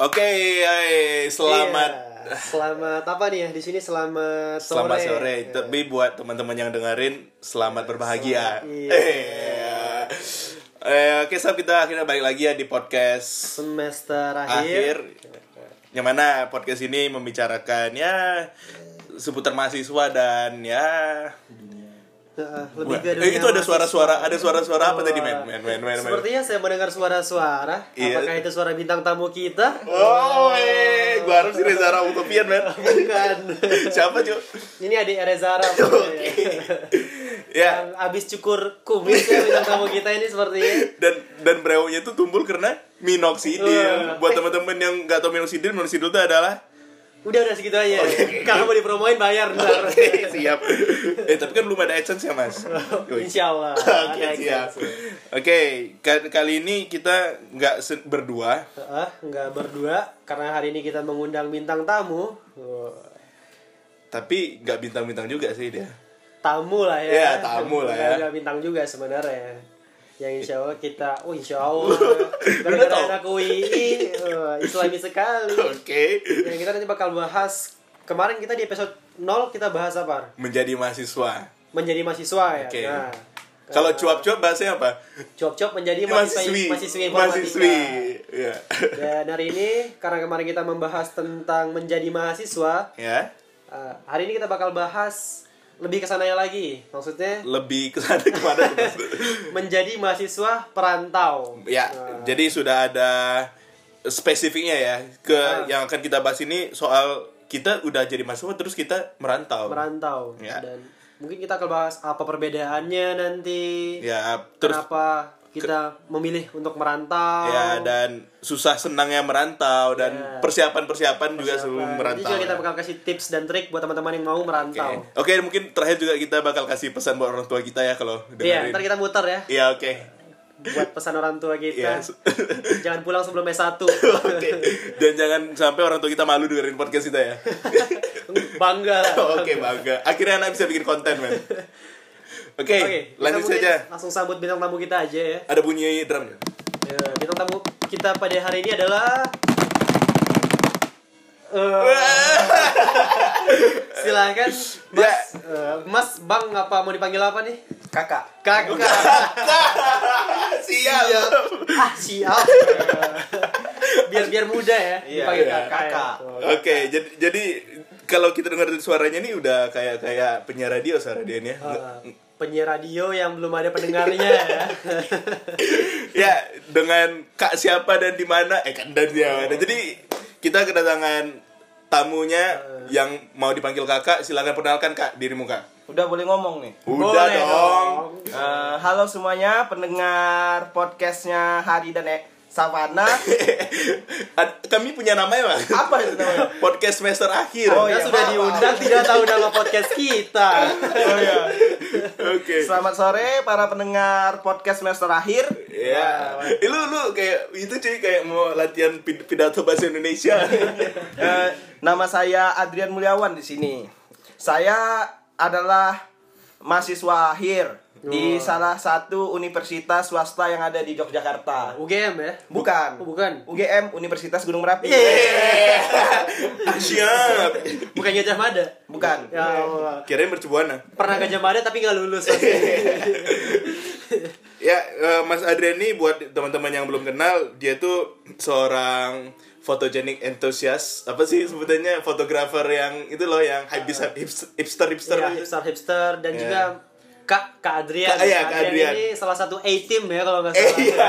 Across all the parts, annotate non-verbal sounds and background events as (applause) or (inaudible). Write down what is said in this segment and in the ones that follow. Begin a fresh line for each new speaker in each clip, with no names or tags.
Oke, hai, selamat
Iya. Selamat apa nih ya di sini selamat sore.
selamat sore. Tapi buat teman-teman yang dengerin, selamat berbahagia.
Iya.
Eh, (laughs) eh, oke, Sab, kita akhirnya balik lagi ya di podcast
Semester
akhir.
akhir.
Yang mana podcast ini membicarakan ya seputar mahasiswa dan ya
Lebih ke
Eh,
dunia
itu ada suara-suara, ada suara-suara apa
Oh,
tadi, men? Men, men, men, men.
Sepertinya saya mendengar suara-suara.
Iya.
Apakah itu suara bintang tamu kita?
Oh, eh, gua harap sih Reza Utopian, men. (laughs)
Bukan.
Siapa, Cuk?
Ini adik Rezara. (laughs)
Ya,
Yang abis cukur kumis ya bintang tamu kita ini sepertinya.
dan dan brewnya itu tumbuh karena minoxidil.
Wah.
Buat teman-teman yang nggak tahu minoxidil, minoxidil itu adalah
Udah udah segitu aja. Kalau mau dipromoin bayar (laughs) ntar.
siap. Eh tapi kan belum ada AdSense ya mas. (laughs)
Insya Allah. (laughs)
Oke
Ada
siap. Oke ka- kali ini kita nggak berdua,
Ah, nggak berdua karena hari ini kita mengundang bintang tamu.
Tapi nggak bintang-bintang juga sih dia.
tamu lah ya.
Iya, tamu lah ya.
Nggak bintang juga sebenarnya. Yang insya Allah kita, oh insya Allah. (laughs) Gara-gara anak UI, oh, islami sekali.
Oke.
Yang kita nanti bakal bahas, kemarin kita di episode 0 kita bahas apa?
Menjadi mahasiswa.
Menjadi mahasiswa ya.
Oke.
Nah,
Kalau cuap-cuap bahasanya apa?
cuap-cuap menjadi mahasiswa,
Mahasiswi.
mahasiswi.
Mahasiswi. Ya.
Dan hari ini, karena kemarin kita membahas tentang menjadi mahasiswa,
ya.
Uh, hari ini kita bakal bahas lebih ke sananya lagi. Maksudnya
Lebih ke sana ke mana (laughs)
menjadi mahasiswa perantau.
Ya,
Nah,
jadi sudah ada spesifiknya ya ke
Ah.
yang akan kita bahas ini soal kita udah jadi mahasiswa terus kita merantau.
merantau.
Ya.
Dan mungkin kita akan bahas apa perbedaannya nanti.
ya, terus
kenapa kita memilih untuk merantau.
ya dan susah senangnya merantau dan
Ya.
persiapan-persiapan juga
Siapa.
sebelum merantau.
juga kita bakal kasih tips dan trik buat teman-teman yang mau
Oke.
merantau.
Oke, mungkin terakhir juga kita bakal kasih pesan buat orang tua kita ya kalau
Iya,
dengerin.
ntar kita muter ya
Iya, oke.
buat pesan orang tua kita.
Iya. (laughs)
Jangan pulang sebelum S1.
Oke. Dan jangan sampai orang tua kita malu dengerin podcast kita ya. (laughs)
Bangga.
Oke, bangga. Akhirnya anak bisa bikin konten, men. (laughs) Oke, lanjut saja.
Langsung sambut bintang tamu kita aja ya.
Ada bunyi drum ya?
Bintang tamu kita pada hari ini adalah Eh, (laughs) silakan
Ya.
Mas eh, Mas Bang apa mau dipanggil apa nih?
kakak
Kakak. (laughs)
Siap.
ah, siap. (laughs) biar biar muda ya
Iya,
dipanggil
iya,
kakak.
kakak.
Oke, jadi jadi kalau kita dengar suaranya nih udah kayak kayak penyiar radio suara dia nih ya.
Penyiar radio yang belum ada pendengarnya (laughs) ya.
ya, dengan Kak siapa dan di mana? Eh kan dan siapa. Jadi kita kedatangan tamunya yang mau dipanggil Kakak, silakan perkenalkan Kak dirimu Kak.
udah boleh ngomong nih
Udah
Boleh
dong.
Eh, halo semuanya pendengar podcastnya Hari dan e Savana (laughs)
Kami punya nama ya, Bang?
apa itu namanya (laughs)
Podcast semester akhir.
Oh, iya,
sudah diundang tidak tahu nama podcast kita. (laughs)
oh ya
Oke.
selamat sore para pendengar podcast semester akhir
Ya, Eh, lu lu kayak itu cuy kayak mau latihan pid- pidato bahasa Indonesia.
Eh, nama saya Adrian Mulyawan di sini saya adalah mahasiswa akhir di salah satu universitas swasta yang ada di Yogyakarta
UGM ya?
bukan
Oh, bukan.
UGM Universitas Gunung Merapi (laughs)
Siap.
Bukan Gajah Mada.
bukan
Ya Allah.
Kirain mercubuana.
Pernah Gajah Mada tapi nggak lulus. (laughs) (laughs)
Ya, eh, Mas Adrian ini buat teman-teman yang belum kenal, dia tuh seorang photogenic enthusiast. Apa sih sebutannya? Fotografer yang itu loh yang habis hipster hipster.
Iya, hipster hipster dan
Iya.
juga Kak Kak Adrian.
Kak- iya, Kak Adrian.
ini salah satu A team ya kalau nggak
Eh,
salah.
iya.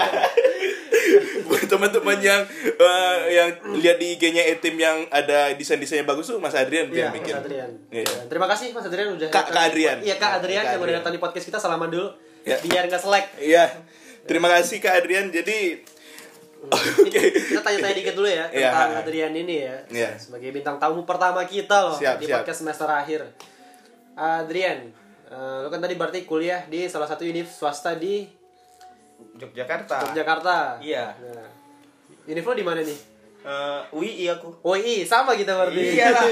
buat teman-teman yang eh, yang lihat di IG-nya Etim yang ada desain-desainnya bagus tuh Mas Adrian
Iya,
yang bikin.
Mas Adrian.
Iya.
Ya, Terima kasih Mas Adrian udah
Kak- Kak Adrian.
Iya Kak Adrian
Kak
yang udah datang di podcast kita salaman dulu.
Ya.
Biar nggak selek.
Iya. Terima kasih Kak Adrian. Jadi Oke.
Kita tanya-tanya dikit dulu ya
Iya.
tentang Adrian ini ya.
Iya.
Sebagai bintang tamu pertama kita loh
Siap,
di
siap.
podcast semester akhir. Adrian, eh, lu kan tadi berarti kuliah di salah satu univ swasta di
Yogyakarta
Yogyakarta.
iya
Nah, univ lo di mana nih?
Eh, UI aku.
UI sama kita berarti.
Iyalah.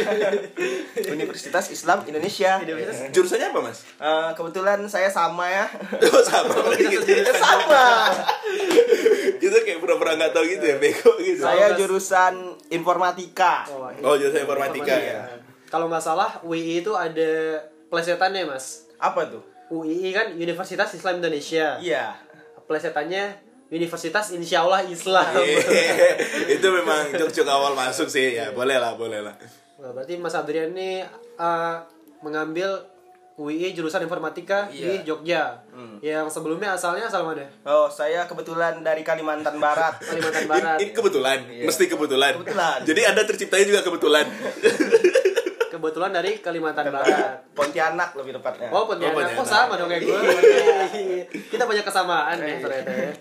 (laughs) Universitas Islam Indonesia.
Universitas-
Jurusannya apa, Mas?
Eh, kebetulan saya sama ya. (laughs)
Oh, sama (laughs) berarti gitu.
sama.
Kita kayak pura-pura nggak tahu gitu ya, bego gitu.
saya jurusan informatika.
Oh,
Oh, jurusan informatika ya.
Kalau nggak salah UI itu ada plesetannya mas.
Apa tuh?
UI kan Universitas Islam Indonesia.
Iya.
Plesetannya Universitas Insya Allah Islam. (laughs)
Iya. (laughs) itu memang jok-jok awal masuk sih ya. Boleh lah, boleh lah.
Nah, berarti Mas Adrian ini uh, mengambil UI jurusan informatika di
Iya.
Jogja. Yang sebelumnya asalnya asal mana?
Oh, saya kebetulan dari Kalimantan Barat. (laughs)
Kalimantan Barat.
Ini kebetulan, mesti kebetulan.
Kebetulan.
Jadi Anda terciptanya juga kebetulan.
Kebetulan dari Kalimantan Barat.
Pontianak lebih tepatnya.
Oh, Pontianak.
Pontianak.
Kok sama dong kayak gue? Kita banyak kesamaan ya ternyata ya.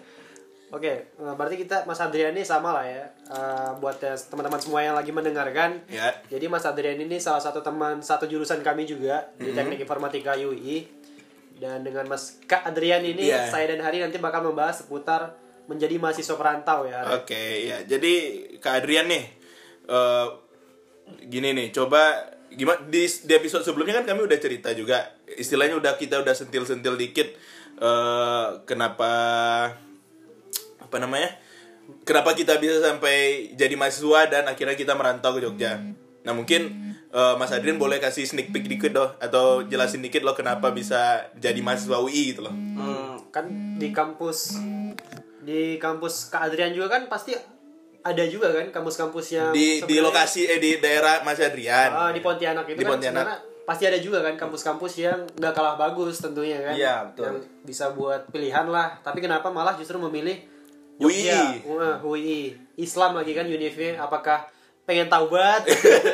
Oke, eh, berarti kita Mas Adrian ini sama lah ya. Eh, buat ya teman-teman semua yang lagi mendengarkan.
Ya.
Jadi Mas Adrian ini salah satu teman satu jurusan kami juga di Teknik Informatika UI. Dan dengan Mas Kak Adrian ini,
Iya.
saya dan Hari nanti bakal membahas seputar menjadi mahasiswa perantau ya.
Oke, ya. Jadi Kak Adrian nih eh, gini nih, coba gimana di, di episode sebelumnya kan kami udah cerita juga. Istilahnya udah kita udah sentil-sentil dikit eh, kenapa apa namanya? Kenapa kita bisa sampai jadi mahasiswa dan akhirnya kita merantau ke Jogja. Nah, mungkin eh, Mas Adrian boleh kasih sneak peek dikit doh atau jelasin dikit loh kenapa bisa jadi mahasiswa UI gitu loh.
Hmm, kan di kampus di kampus Kak Adrian juga kan pasti ada juga kan kampus-kampus yang
Di di lokasi eh di daerah Mas Adrian.
Ah, di Pontianak itu
Di
kan
Pontianak.
pasti ada juga kan kampus-kampus yang nggak kalah bagus tentunya kan.
Iya, betul.
Yang bisa buat pilihan lah. Tapi kenapa malah justru memilih
UI.
UI. Islam lagi kan Univnya. Apakah pengen taubat?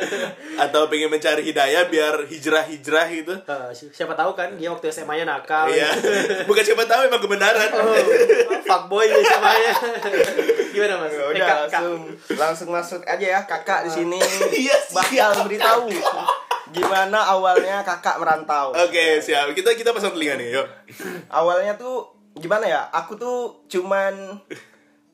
(laughs)
atau pengen mencari hidayah biar hijrah-hijrah gitu.
Si- siapa tahu kan dia waktu SMA-nya nakal.
Iya. (laughs) Bukan siapa tahu emang kebenaran.
Oh, fuckboy di SMA-nya. (laughs) Gimana Mas?
Ya
Eh,
udah langsung langsung masuk aja ya kakak di sini
Iya,
bakal beritahu gimana awalnya kakak merantau.
Oke, siap. Kita kita pasang telinga nih, yuk.
Awalnya tuh gimana ya? Aku tuh cuman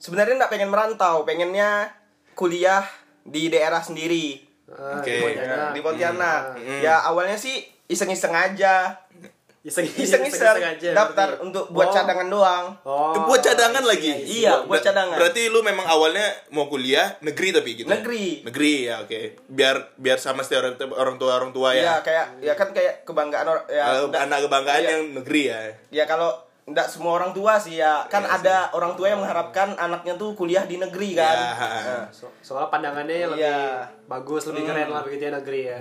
sebenarnya nggak pengen merantau, pengennya kuliah di daerah sendiri
Ah,
Oke.
di Pontianak.
di Pontianak.
Hmm.
Ya awalnya sih iseng-iseng aja,
Iseng-iseng
iseng-iseng
aja.
daftar
berarti.
untuk buat
Oh.
cadangan doang.
Oh.
buat cadangan lagi.
Iya, buat
Ber-
cadangan.
Berarti lu memang awalnya mau kuliah negeri tapi gitu.
Negeri.
Negeri ya, oke. Biar biar sama setiap orang, orang tua orang tua
Ya
ya.
kayak ya kan kayak kebanggaan ya
Eh, anak kebanggaan
Iya.
yang negeri ya.
ya kalau nggak semua orang tua sih ya kan
Iya
ada orang tua yang mengharapkan anaknya tuh kuliah di negeri kan
Ya.
Nah,
So- soalnya pandangannya lebih
Iya.
bagus, lebih keren lah begitu ya negeri ya.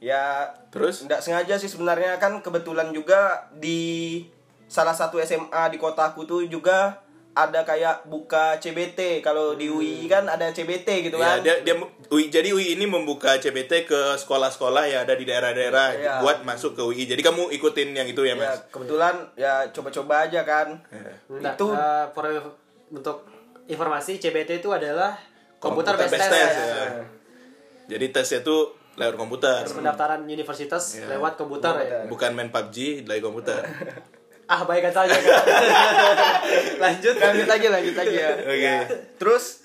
ya
Terus?
nggak sengaja sih sebenarnya kan kebetulan juga di salah satu SMA di kotaku tuh juga ada kayak buka CBT kalau di UI kan ada CBT gitu
Ya,
kan
dia, dia UI, jadi UI ini membuka CBT ke sekolah-sekolah ya ada di daerah-daerah
Iya.
buat masuk ke UI. Jadi kamu ikutin yang itu ya,
ya
Mas?
kebetulan ya coba-coba aja kan
Nah,
itu
eh, for, untuk informasi CBT itu adalah komputer,
Komputer
based
based
test,
test,
ya.
ya. Jadi tesnya tuh lewat komputer.
Tes pendaftaran universitas
Iya.
lewat komputer, ya.
Bukan main PUBG dari komputer. (laughs)
Ah, baikkan saja. Kak. Lanjut.
lanjut lagi lanjut lagi ya (laughs)
Oke.
terus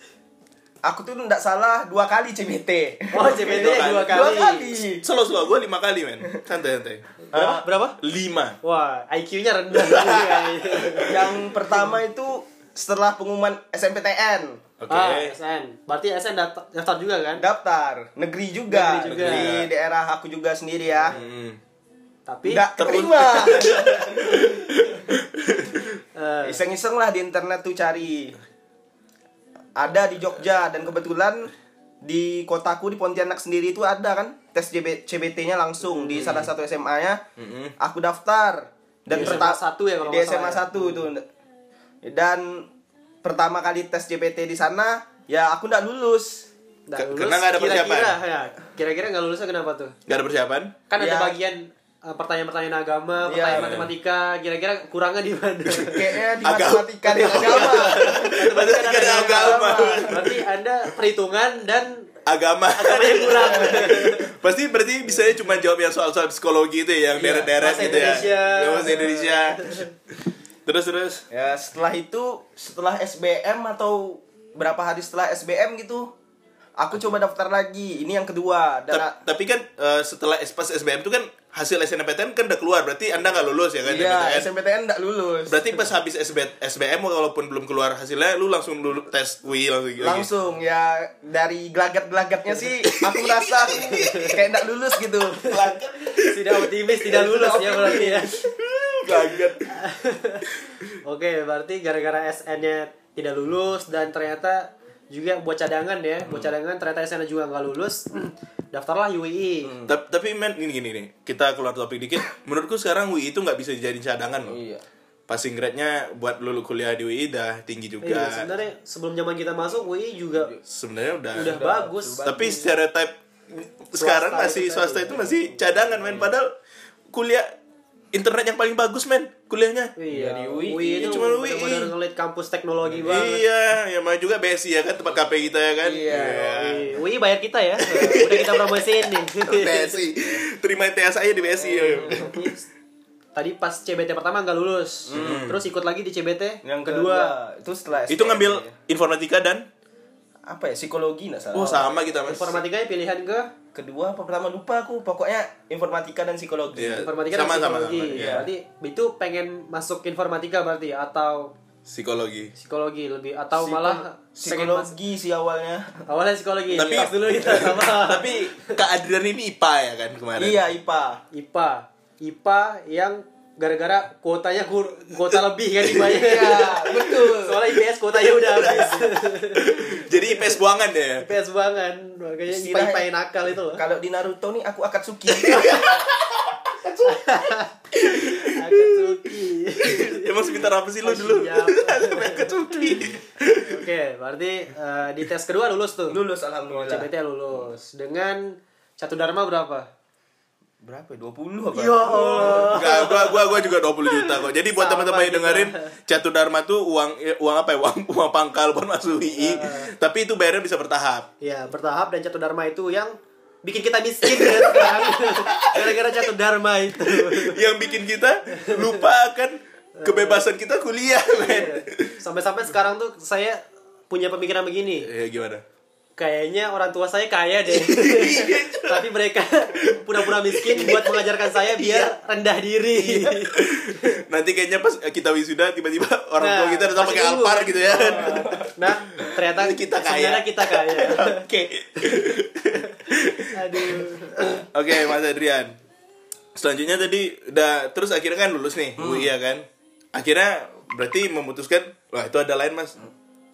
aku tuh nggak salah dua kali CBT
Oh, CBT dua
dua
kali.
kali
Slow slow gue lima kali men. Santai santai.
Berapa? Berapa?
Lima.
Wah, IQ-nya rendah. juga. (laughs)
yang pertama itu setelah pengumuman SMPTN
Oke.
Ah, SN. Berarti SN daftar, daftar juga kan?
daftar negeri juga,
Negeri juga.
di daerah aku juga sendiri ya
Hmm.
Tapi
nggak terima. (laughs)
Eh,
iseng-iseng lah di internet tuh cari. Ada di Jogja dan kebetulan di kotaku di Pontianak sendiri itu ada kan tes CBT-nya langsung di salah satu SMA-nya
Mm-mm.
aku daftar dan
Di SMA 1 ya kalau
di
nggak
SMA
salah
1 itu dan pertama kali tes CBT di sana ya aku nggak lulus.
Nggak
Ke-
lulus,
karena nggak ada
kira-kira,
persiapan.
ya, kira-kira nggak lulusnya kenapa tuh?
Gak ada persiapan?
Kan ada
Ya.
bagian eh, pertanyaan-pertanyaan agama,
Iya.
pertanyaan matematika, kira-kira kurangnya di mana?
kayaknya di
Agama.
matematika dan agama
Matematika dan agama.
Berarti Anda perhitungan dan
Agama.
agamanya kurang. (laughs)
Pasti berarti bisanya cuma jawab yang soal-soal psikologi itu ya, yang
Iya,
deret-deret gitu ya.
Indonesia.
Ya, Bahasa Indonesia. terus terus.
ya setelah itu setelah SBM atau berapa hari setelah SBM gitu Aku coba daftar lagi. Ini yang kedua. Dan
Ta- tapi kan eh, setelah pas SBM itu kan hasil SNMPTN kan udah keluar berarti anda nggak lulus ya kan
iya,
SNMPTN?
Enggak lulus.
berarti pas habis SB, SBM walaupun belum keluar hasilnya lu langsung dulu tes UI langsung lagi
Langsung ya dari gelagat-gelagatnya sih (laughs) aku merasa aku kayak enggak lulus gitu.
Tidak optimis, tidak lulus ya berarti ya.
Gelagat. (laughs)
Oke, berarti gara-gara SN-nya tidak lulus dan ternyata juga buat cadangan ya, buat cadangan ternyata SN juga nggak lulus, daftarlah UII.
Ta- tapi men ini gini nih kita keluar topik dikit. (coughs) Menurutku sekarang UI itu nggak bisa dijadiin cadangan loh.
Iya.
passing grade-nya buat lulu kuliah di UI udah tinggi juga.
Iya, sebenarnya sebelum zaman kita masuk UI juga
sebenarnya udah,
udah bagus.
tapi stereotip sekarang masih swasta itu masih cadangan men. Padahal kuliah internet yang paling bagus men kuliahnya
Iya,
di
UI,
UI.
itu
Cuma UI.
ngelit kampus teknologi banget.
iya ya mana juga BSI ya kan tempat KP kita ya kan
Iya.
UI, UI bayar kita ya. Udah kita promosiin nih. (laughs)
BSI terima TS aja di BSI ya.
Tadi pas CBT pertama nggak lulus, terus ikut lagi di CBT
Yang
kedua.
kedua, itu setelah
itu ngambil
SNMPTN.
informatika dan
apa ya? Psikologi enggak salah.
oh sama kita mas
Informatikanya pilihan ke
Kedua apa pertama lupa aku. Pokoknya informatika dan psikologi.
Iya.
informatika
Sama,
dan
sama,
psikologi.
sama, iya.
Berarti itu pengen masuk informatika berarti atau
psikologi
psikologi lebih atau
Psiko-
malah
psikologi sih awalnya.
awalnya psikologi.
Tapi-
Tapi dulu kita (laughs) sama
tapi Kak Adrian ini IPA ya kan kemarin
Iya, IPA.
IPA. IPA yang gara-gara kuotanya kur kuota lebih kan IPA-nya.
Iya, (laughs) betul.
Soalnya IPS kuotanya udah habis. (laughs)
jadi IPS buangan ya
IPS banget. Makanya IPA IPA nakal itu loh.
Kalau di Naruto nih aku Akatsuki. (laughs)
Akatsuki.
emang sebentar apa sih lu dulu
Siap.
Akatsuki
Oke, berarti eh, di tes kedua lulus tuh.
lulus alhamdulillah.
CBT lulus dengan satu dharma berapa?
Berapa? ya? 20 apa?
Ya Allah.
Enggak, gua gua gua juga 20 juta kok. Jadi buat teman-teman yang dengerin Catu Dharma tuh uang eh, uang apa ya? Uang uang pangkal buat masuk UI. Tapi itu bayarnya bisa bertahap.
Ya, bertahap dan Catu Dharma itu yang bikin kita miskin ya sekarang. (laughs) Gara-gara Catu Dharma itu.
Yang bikin kita lupa akan kebebasan kita kuliah, men.
Sampai-sampai sekarang tuh saya punya pemikiran begini.
Ya gimana?
Kayaknya orang tua saya kaya deh. (laughs) Tapi mereka pura-pura miskin buat mengajarkan saya biar rendah diri.
Nanti kayaknya pas kita wisuda tiba-tiba orang tua
Nah,
kita datang pakai. Alphard gitu ya.
Nah, ternyata
Kita kaya.
sebenarnya kita kaya. (laughs)
Oke.
Aduh.
Oke, Mas Adrian. Selanjutnya tadi udah terus akhirnya kan lulus nih, UI ya kan. Akhirnya berarti memutuskan, wah itu ada lain Mas.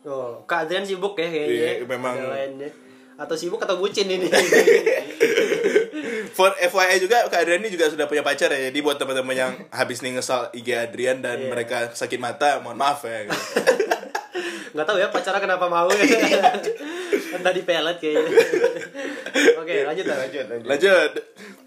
Oh, Kak Adrian sibuk ya kayaknya.
Iya, memang.
Lainnya. Atau sibuk atau bucin ini. (laughs)
For FYI juga Kak Adrian ini juga sudah punya pacar ya. Jadi buat teman-teman yang (laughs) habis nih ngesal IG Adrian dan
Iya.
mereka sakit mata, mohon maaf ya. gitu. (laughs)
Nggak tahu ya pacarnya kenapa mau ya. kan tadi pelet kayaknya. Oke, lanjut lah.
Lanjut, lanjut.
Lanjut.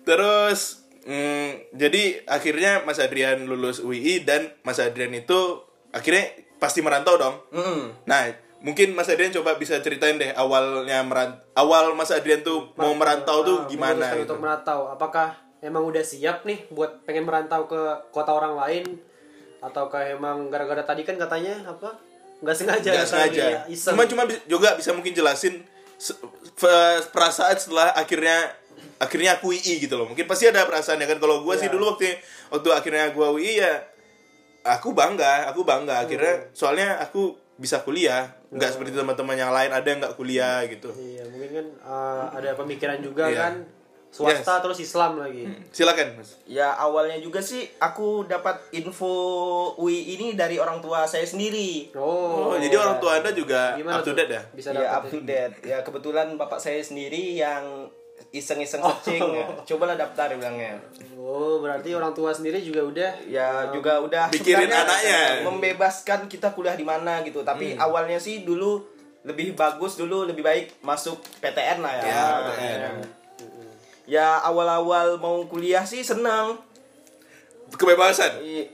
Terus mm, jadi akhirnya Mas Adrian lulus UI dan Mas Adrian itu akhirnya pasti merantau dong.
Mm.
Nah, mungkin Mas Adrian coba bisa ceritain deh awalnya meran awal Mas Adrian tuh mau merantau tuh
Ah,
gimana gitu.
Untuk merantau, apakah emang udah siap nih buat pengen merantau ke kota orang lain ataukah emang gara-gara tadi kan katanya apa? nggak sengaja
Nggak sengaja.
Iseng.
Cuma cuma juga bisa mungkin jelasin perasaan setelah akhirnya akhirnya aku UI gitu loh. Mungkin pasti ada perasaan ya kan kalau gua sih
Iya.
dulu waktu waktu akhirnya gua UI ya aku bangga, aku bangga akhirnya
Hmm.
soalnya aku bisa kuliah, nggak seperti teman-teman yang lain ada yang nggak kuliah gitu.
Iya, mungkin kan uh, ada pemikiran juga
Iya.
kan swasta terus Islam lagi.
Silakan, Mas.
Ya awalnya juga sih aku dapat info UI ini dari orang tua saya sendiri.
Oh,
Oh,
jadi orang tua Anda juga
Gimana
up to
tuh?
date ya?
Bisa
ya up
dapat.
to date. Ya kebetulan bapak saya sendiri yang iseng-iseng searching. ya. Cobalah daftar bilangnya.
Oh, berarti orang tua sendiri juga udah
Ya juga udah
Pikirin anaknya.
membebaskan kita kuliah di mana gitu. Tapi awalnya sih dulu lebih bagus dulu lebih baik masuk PTN lah ya.
Ya, PTN.
Ya awal-awal mau kuliah sih senang.
Kebebasan.
I-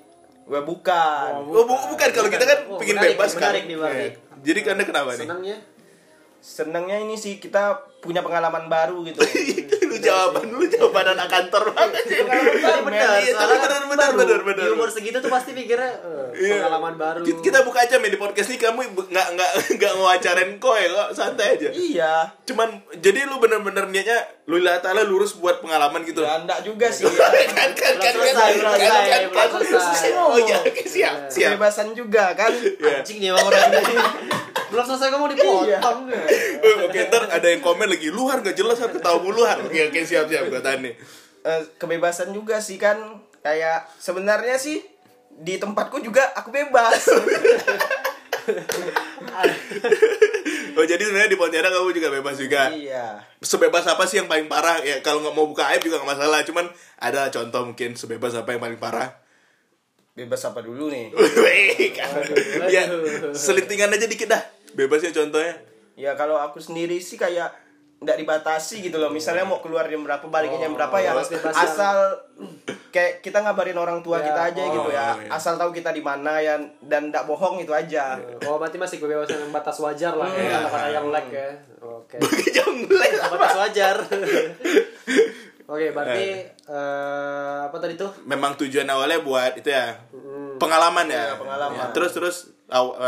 bukan.
Oh, bu- bukan kalau kita kan
Oh,
pingin
menarik,
bebas kan.
menarik nih.
Iya. Jadi Anda kenapa nih?
senangnya.
Senangnya ini sih kita punya pengalaman baru gitu. (laughs)
jawaban lu jawaban anak kantor banget sih.
Benar,
Iya, tapi
soalnya
benar
kan
benar
baru.
benar benar.
Di umur segitu tuh pasti pikirnya eh,
Iya.
pengalaman baru.
Kita- buka aja men di podcast ini kamu nggak nggak (laughs) nggak ngewacarain koe kok santai aja.
Iya.
Cuman jadi lu bener-bener niatnya lu lillahi ta'ala lurus buat pengalaman gitu.
Ya enggak juga sih. (laughs)
kan kan kan
Belum
kan
selesai, belum
kan
selesai,
kan
belum
kan
selesai.
Oh iya, oke, siap siap.
Kebebasan juga kan.
Iya.
Anjing nih emang orang ini. Belum selesai kamu dipotong. (laughs)
Eh, Oke, ntar ada yang komen lagi luar gak jelas har ketawa luar. Oke oke siap siap gue tanya.
Eh, kebebasan juga sih kan. Kayak sebenarnya sih di tempatku juga aku bebas. (laughs)
Oh jadi sebenarnya di Pontianak kamu juga bebas juga.
iya.
Sebebas apa sih yang paling parah? Ya kalau nggak mau buka aib juga nggak masalah. Cuman ada contoh mungkin sebebas apa yang paling parah.
Bebas apa dulu nih? (laughs)
Wih, kan. ya selintingan aja dikit dah. Bebasnya contohnya.
Ya kalau aku sendiri sih kayak nggak dibatasi gitu loh. Misalnya mau keluar jam berapa, baliknya jam berapa ya.
yang-
Asal kayak kita ngabarin orang tua
Ya,
kita aja
oh,
gitu ya.
iya.
Asal tahu kita di mana ya dan nggak bohong itu aja.
Oh berarti masih kebebasan yang batas wajar lah ya,
Iya.
kata-kata yang lag ya. Oke. (laughs)
Jonglek.
Batas wajar. (laughs) Oke, berarti eh, apa tadi tuh?
Memang tujuan awalnya buat itu ya. Pengalaman ya.
Iya, pengalaman.
Ya, Terus terus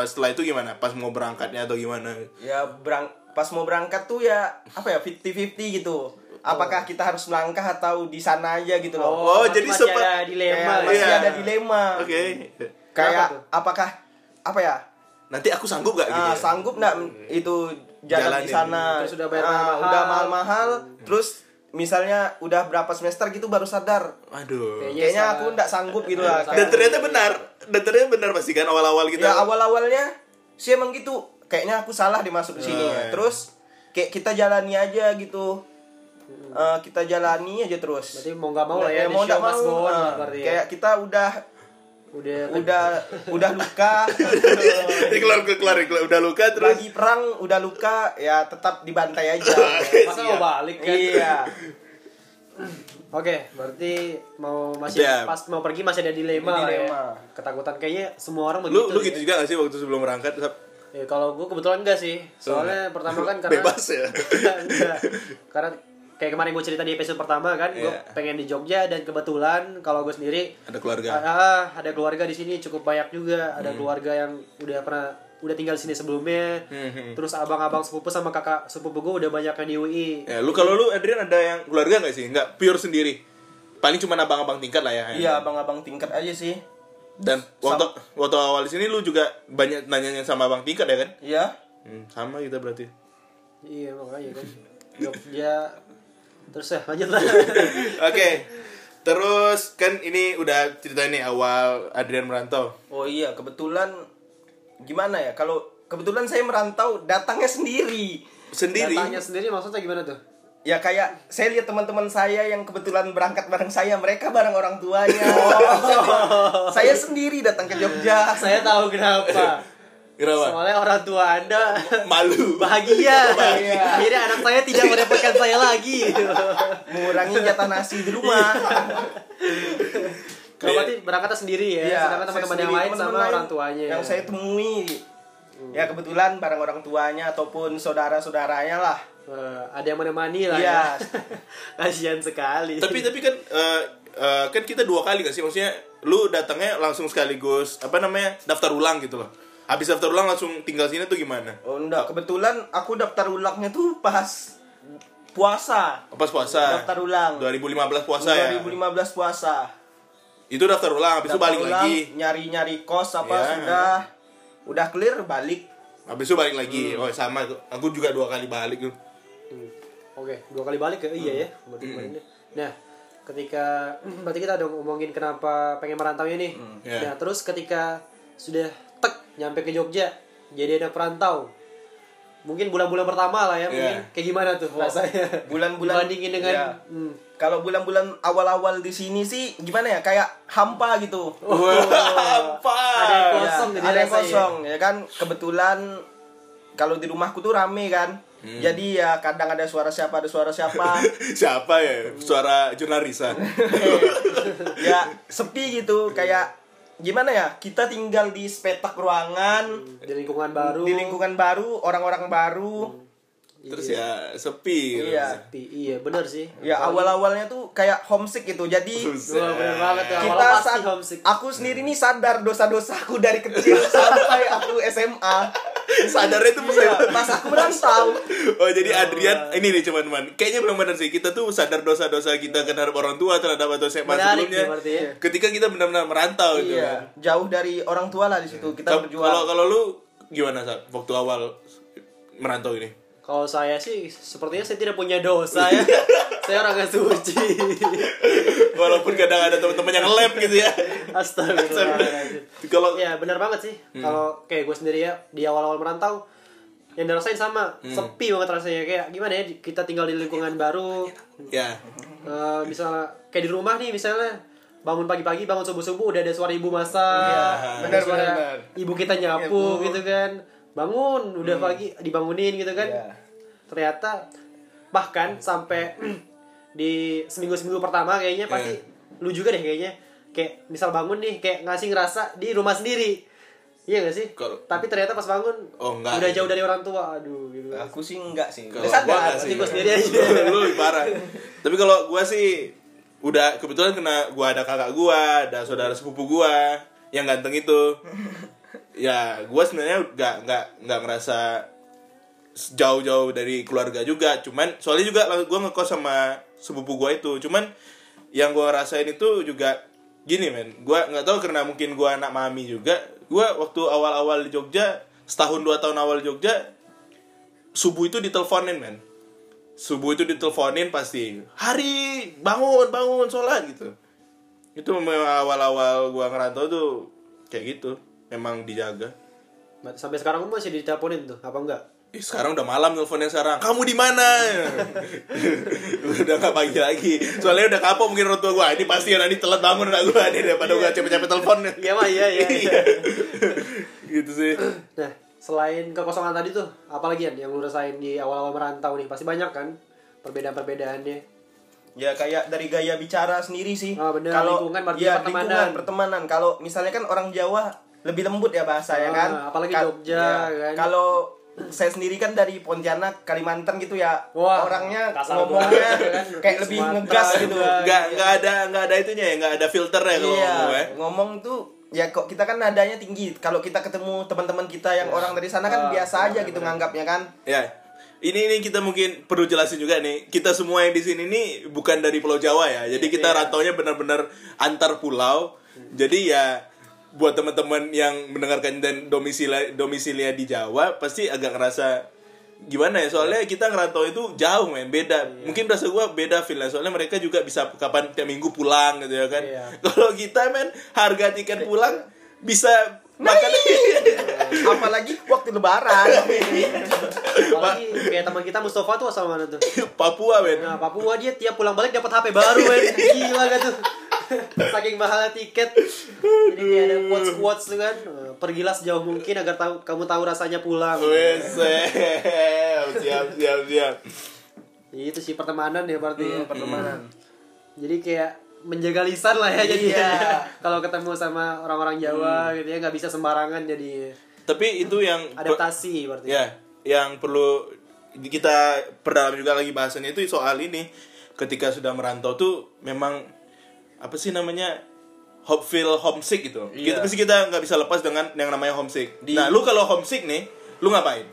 setelah itu gimana? Pas mau berangkatnya atau gimana?
Ya berang pas mau berangkat tuh ya apa ya 50-50 gitu. Apakah kita harus melangkah atau di sana aja gitu loh.
Oh,
berarti
jadi
masih
sempat-
ada dilema.
Kayak
ya?
masih
Iya.
ada dilema.
Oke.
Kayak
Kenapa tuh?
apakah apa ya?
Nanti aku sanggup gak gitu?
Ah,
ya?
sanggup nggak itu jalan
Jalanin.
di sana?
Terus udah bayar
Ah,
mahal-mahal.
udah mahal-mahal. Terus misalnya udah berapa semester gitu baru sadar.
Aduh.
Kayaknya
aku nggak sanggup gitu lah.
Dan ternyata benar. Dan ternyata benar pasti kan awal-awal gitu.
Ya awal-awalnya sih emang gitu. Kayaknya aku salah dimasuk di sini.
Oh,
ya. Terus kayak kita jalani aja gitu. Eh, kita jalani aja terus.
Berarti mau nggak mau lah ya,
Ya,
di
mau nggak mau. ah,
berarti ya.
kayak kita udah
udah
udah udah luka
Ini (laughs) keluar keluar keluar udah luka terus.
lagi perang udah luka ya tetap dibantai aja (laughs)
masa mau balik kan?
iya (laughs)
Oke, berarti mau masih
Ya.
pas mau pergi masih ada dilema, ya.
Dilema.
Ketakutan kayaknya semua orang
Lu
begitu.
lu gitu juga gak sih waktu sebelum berangkat?
Ya, kalau gue kebetulan enggak sih. Soalnya pertama kan karena
Bebas ya?
enggak. Karena kayak kemarin gue cerita di episode pertama kan, gue
Iya.
pengen di Jogja dan kebetulan kalau gue sendiri
Ada keluarga.
ah, ada keluarga di sini cukup banyak juga.
Hmm.
Ada keluarga yang udah pernah udah tinggal di sini sebelumnya.
Hmm,
Terus abang-abang sepupu sama kakak sepupu gue udah banyak yang di UI.
Ya, lu kalau lu Adrian ada yang keluarga gak sih? Enggak, pure sendiri. Paling cuma abang-abang tingkat lah ya.
iya abang-abang tingkat aja sih
Dan waktu waktu awal di sini lu juga banyak nanyanya sama abang tingkat ya kan?
iya
Hmm, sama kita berarti.
Iya makanya kan. Jogja terus ya lanjut lah. (laughs)
Oke. Terus kan ini udah cerita nih awal Adrian merantau.
oh iya kebetulan gimana ya kalau kebetulan saya merantau datangnya sendiri
Sendiri.
Datanya sendiri maksudnya gimana tuh?
ya kayak saya lihat teman-teman saya yang kebetulan berangkat bareng saya mereka bareng orang tuanya (laughs) saya sendiri datang ke Jogja
Saya tahu kenapa.
Kenapa?
Soalnya orang tua Anda (laughs)
Malu.
bahagia. (laughs)
Bahagia.
Akhirnya anak saya tidak merepotkan saya lagi.
mengurangi jatah nasi di rumah
Kalau berarti berangkatnya sendiri ya,
Iya,
sedangkan teman-teman yang lain sama
lain
orang tuanya.
yang saya temui ya kebetulan bareng orang tuanya ataupun saudara-saudaranya lah
Eh, ada yang menemani lah
Iya.
ya. (laughs) Kasihan sekali.
tapi tapi kan eh, eh, kan kita dua kali gak sih maksudnya lu datangnya langsung sekaligus apa namanya daftar ulang gitu loh habis daftar ulang langsung tinggal sini tuh gimana?
Oh enggak. Kebetulan aku daftar ulangnya tuh pas puasa.
Pas puasa.
Daftar ulang.
2015 puasa ya?
2015 puasa.
Itu daftar ulang habis itu
Daftar
balik
ulang,
lagi
nyari-nyari kos apa
Iya.
sudah. Udah clear balik.
Habis itu balik lagi.
Hmm.
oh sama. Tuh aku juga dua kali balik tuh.
Hmm. Oke, dua kali balik ke iya ya. Berarti kemarinnya. Nah, ketika berarti kita udah ngomongin kenapa pengen merantau ini.
Iya.
Nah, terus ketika sudah nyampe ke Jogja, jadi ada perantau. Mungkin bulan-bulan pertama lah ya, mungkin.
Iya.
kayak gimana tuh rasanya? (laughs)
bulan-bulan-
dibandingin dengan
Iya.
hmm,
kalau bulan-bulan awal-awal di sini sih gimana ya? Kayak hampa gitu. (laughs)
Apa
Ada yang kosong
Ya,
jadi
ada yang kosong ya kan? Kebetulan kalau di rumahku tuh rame kan.
Hmm.
jadi ya kadang ada suara siapa ada suara siapa. (laughs)
Siapa ya? Suara jurnalisan
ya sepi gitu. Kayak gimana ya kita tinggal di sepetak ruangan
di lingkungan baru.
di lingkungan baru orang-orang baru
terus ya sepi gitu.
Iya.
Sepi. Iya, bener sih.
Ya awal-awalnya tuh kayak homesick gitu. Jadi
Buset.
Wah, bener banget tuh.
kita
Awal
saat
homesick.
aku sendiri nih sadar dosa-dosaku dari kecil (laughs) sampai aku SMA.
sadarnya itu
Iya, pas aku merantau.
Oh jadi Adrian ini nih cuman-cuman kayaknya belum benar sih kita tuh sadar dosa-dosa kita terhadap orang tua terhadap atau SMA
Menarik
sebelumnya
nih ya.
ketika kita benar-benar merantau gitu
Iya, jauh dari orang tua lah di situ. Kita
Kalau
berjuang.
kalau lu gimana Sat, waktu awal merantau ini?
Kalau saya sih sepertinya saya tidak punya dosa ya. (laughs) saya orang yang suci.
Walaupun kadang ada teman-teman yang lab gitu ya.
Astagfirullahaladzim.
Kalau
Ya benar banget sih.
Hmm.
Kalau kayak gue sendiri ya di awal-awal merantau yang dirasain sama
Hmm.
sepi banget rasanya kayak gimana ya kita tinggal di lingkungan baru
ya
Eh, misalnya kayak di rumah nih misalnya bangun pagi-pagi bangun subuh-subuh udah ada suara ibu masak
Iya,
ada
benar,
suara
benar, benar.
ibu kita nyapu
Nyapu.
gitu kan bangun udah pagi dibangunin gitu kan
Iya.
ternyata bahkan sampai (clears throat) di seminggu-seminggu pertama kayaknya pasti lu juga deh kayaknya kayak misal bangun nih kayak ngasih ngerasa di rumah sendiri iya gak sih
Kalau-
tapi ternyata pas bangun
Oh, enggak.
udah jauh dari orang tua aduh gitu
Aku sih enggak sih.
Kalau gua enggak sih.
Tapi gua sendiri aja. (laughs)
lu lebih parah. Tapi kalau gua sih udah kebetulan kena gua ada kakak gua, ada saudara sepupu gua yang ganteng itu. Ya, gua sebenarnya nggak nggak nggak ngerasa jauh-jauh dari keluarga juga. Cuman soalnya juga gua ngekos sama sepupu gua itu. Cuman yang gua rasain itu juga gini men. Gua nggak tahu karena mungkin gua anak mami juga. Gua waktu awal-awal di Jogja setahun dua tahun awal di Jogja subuh itu diteleponin men subuh itu diteleponin pasti hari bangun bangun sholat gitu itu memang awal-awal gua ngerantau tuh kayak gitu memang dijaga
sampai sekarang lu masih diteleponin tuh apa enggak
Ih, sekarang udah malam teleponnya sekarang kamu di mana (laughs) (laughs) udah nggak pagi lagi soalnya udah kapok mungkin orang tua gua ini pasti nanti telat bangun anak gua nih daripada gua capek-capek telepon
iya mah iya iya, iya. (laughs)
gitu sih (clears throat)
Nah, selain kekosongan tadi tuh, apa lagi Yan, yang lu rasain di awal-awal merantau nih? Pasti banyak kan perbedaan-perbedaannya.
Ya kayak dari gaya bicara sendiri sih.
Oh, bener.
Kalau
Lingkungan, berarti
ya,
pertemanan.
lingkungan, pertemanan. Kalau misalnya kan orang Jawa lebih lembut ya bahasa ya
Ah,
kan.
apalagi
Ka-
Jogja,
ya.
kan.
Kalau saya sendiri kan dari Pontianak, Kalimantan gitu ya.
Wah,
orangnya
kasar
ngomongnya
kan. (laughs)
kayak lebih
Sumatera
ngegas gitu.
juga.
nggak nggak ada nggak ada itunya ya nggak ada filternya kalau
Iya,
ngomong ya
ngomong tuh ya kok kita kan nadanya tinggi. Kalau kita ketemu teman-teman kita yang orang dari sana
Ah,
kan biasa aja gitu nganggapnya kan.
Ya, ini ini kita mungkin perlu jelasin juga nih. Kita semua yang di sini nih bukan dari Pulau Jawa ya. Jadi kita
Iya.
rantaunya benar-benar antar pulau. Jadi ya buat teman-teman yang mendengarkan dan domisili domisilinya di Jawa pasti agak ngerasa gimana ya? Soalnya kita ngerantau itu jauh men. Beda. Mungkin rasa gua beda feel soalnya mereka juga bisa kapan tiap minggu pulang gitu ya kan.
Iya. (laughs)
kalau kita men harga tiket pulang bisa makan. (laughs)
Apalagi waktu lebaran. (laughs)
Apalagi kayak teman kita Mustafa tuh asal mana tuh?
Papua men.
Nah, Papua dia tiap pulang balik dapat HP baru, men. Gila gak tuh? (laughs) Saking mahalnya tiket. Jadi kayak ada quotes-quotes tuh kan. Eh, Pergilah sejauh mungkin agar tahu kamu tahu rasanya pulang.
Wes, siap siap siap.
Itu sih pertemanan ya berarti ya.
pertemanan.
Jadi kayak menjaga lisan lah ya jadi
Iya.
kalau ketemu sama orang-orang Jawa gitu ya nggak bisa sembarangan jadi
Tapi itu yang
adaptasi berarti
ya, yang perlu kita perdalam juga lagi bahasannya itu soal ini. Ketika sudah merantau tuh memang apa sih namanya hop feel homesick gitu.
Iya.
Kita pasti kita nggak bisa lepas dengan yang namanya homesick.
Di-
Nah, lu kalau homesick nih, lu ngapain?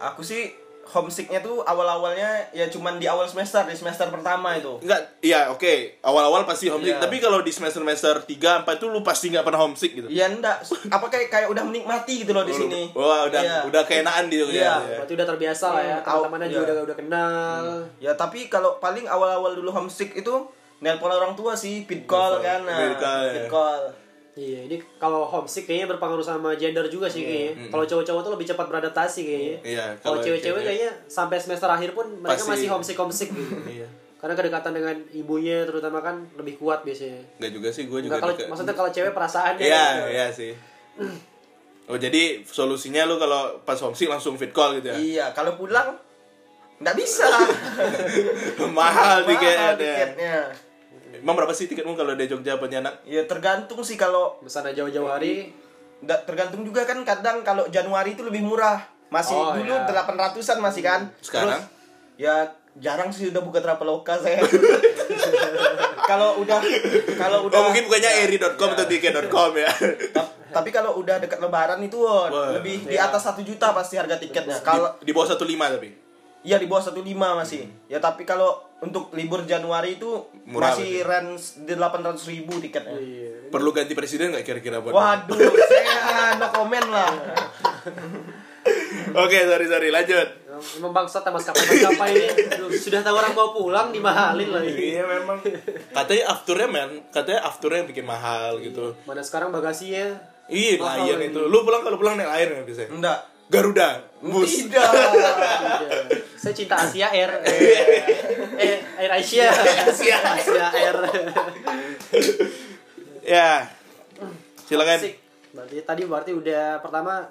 Aku sih homesicknya tuh awal-awalnya ya cuman di awal semester di semester pertama itu.
Enggak, iya oke. Awal-awal pasti homesick,
Iya.
tapi kalau di semester-semester 3 4 tuh lu pasti nggak pernah homesick gitu.
Ya enggak, apa kayak kayak udah menikmati gitu loh di sini.
Wah, udah
Iya.
udah keenaan di Jogja.
Iya.
ya.
berarti udah terbiasa lah ya
Hmm,
teman-temannya juga
iya.
udah udah kenal
Ya tapi kalau paling awal-awal dulu homesick itu nelpon orang tua sih, feed call kan. Nah,
feed call, ya.
Iya, ini kalau homesick kayaknya berpengaruh sama gender juga sih kayaknya. Kalau cowok-cowok tuh lebih cepat beradaptasi kayaknya.
Iya,
Kalau
kalau
cewek-cewek
cewek-
kayaknya sampai semester akhir pun mereka
Pasti-
masih homesick homesick gitu.
Iya.
Karena kedekatan dengan ibunya terutama kan lebih kuat biasanya.
Enggak juga sih, gue juga
Enggak kalau maksudnya kalau cewek perasaannya.
Iya,
gitu.
iya sih. Oh, jadi solusinya lu kalau pas homesick langsung fit call gitu ya.
Iya, kalau pulang nggak bisa. (laughs)
Mahal tiketnya.
tiketnya.
Emang berapa sih tiketmu kalau di Jogja Pontianak?
Ya tergantung sih kalau
Misalnya jauh-jauh hari
nggak tergantung juga kan kadang kalau Januari itu lebih murah. masih
Oh,
dulu
iya.
800-an masih kan.
Sekarang?
Terus, ya jarang sih udah buka Traveloka saya. (laughs) kalau udah kalau udah
Oh mungkin bukannya eri.com atau tiket.com ya.
Ta- Tapi kalau udah dekat lebaran itu oh,
Wah.
lebih di
Iya.
atas satu juta pasti harga tiketnya. Kalau
Di, di bawah 15 tapi.
Iya di bawah 15 masih. Ya tapi kalau untuk libur Januari itu
Murah
masih range di 800 ribu tiketnya.
Iya.
Perlu ganti presiden nggak kira-kira buat?
Waduh, (laughs) saya no comment lah. (laughs)
Oke, sorry sorry, lanjut.
Emang bangsat sama maskapai-maskapai ini Aduh, Sudah tahu orang mau pulang dimahalin lagi
Iya memang. Katanya afternya men, katanya afternya yang bikin mahal gitu.
Mana sekarang bagasinya
Iya,
lagi.
itu. Lu pulang kalau pulang naik Lion nggak bisa?
Enggak.
Garuda, bus.
Tidak.
Saya cinta Asia Air Eh, Air Asia
Asia.
Asia Air
Ya. Silakan.
Asik. Berarti tadi berarti udah pertama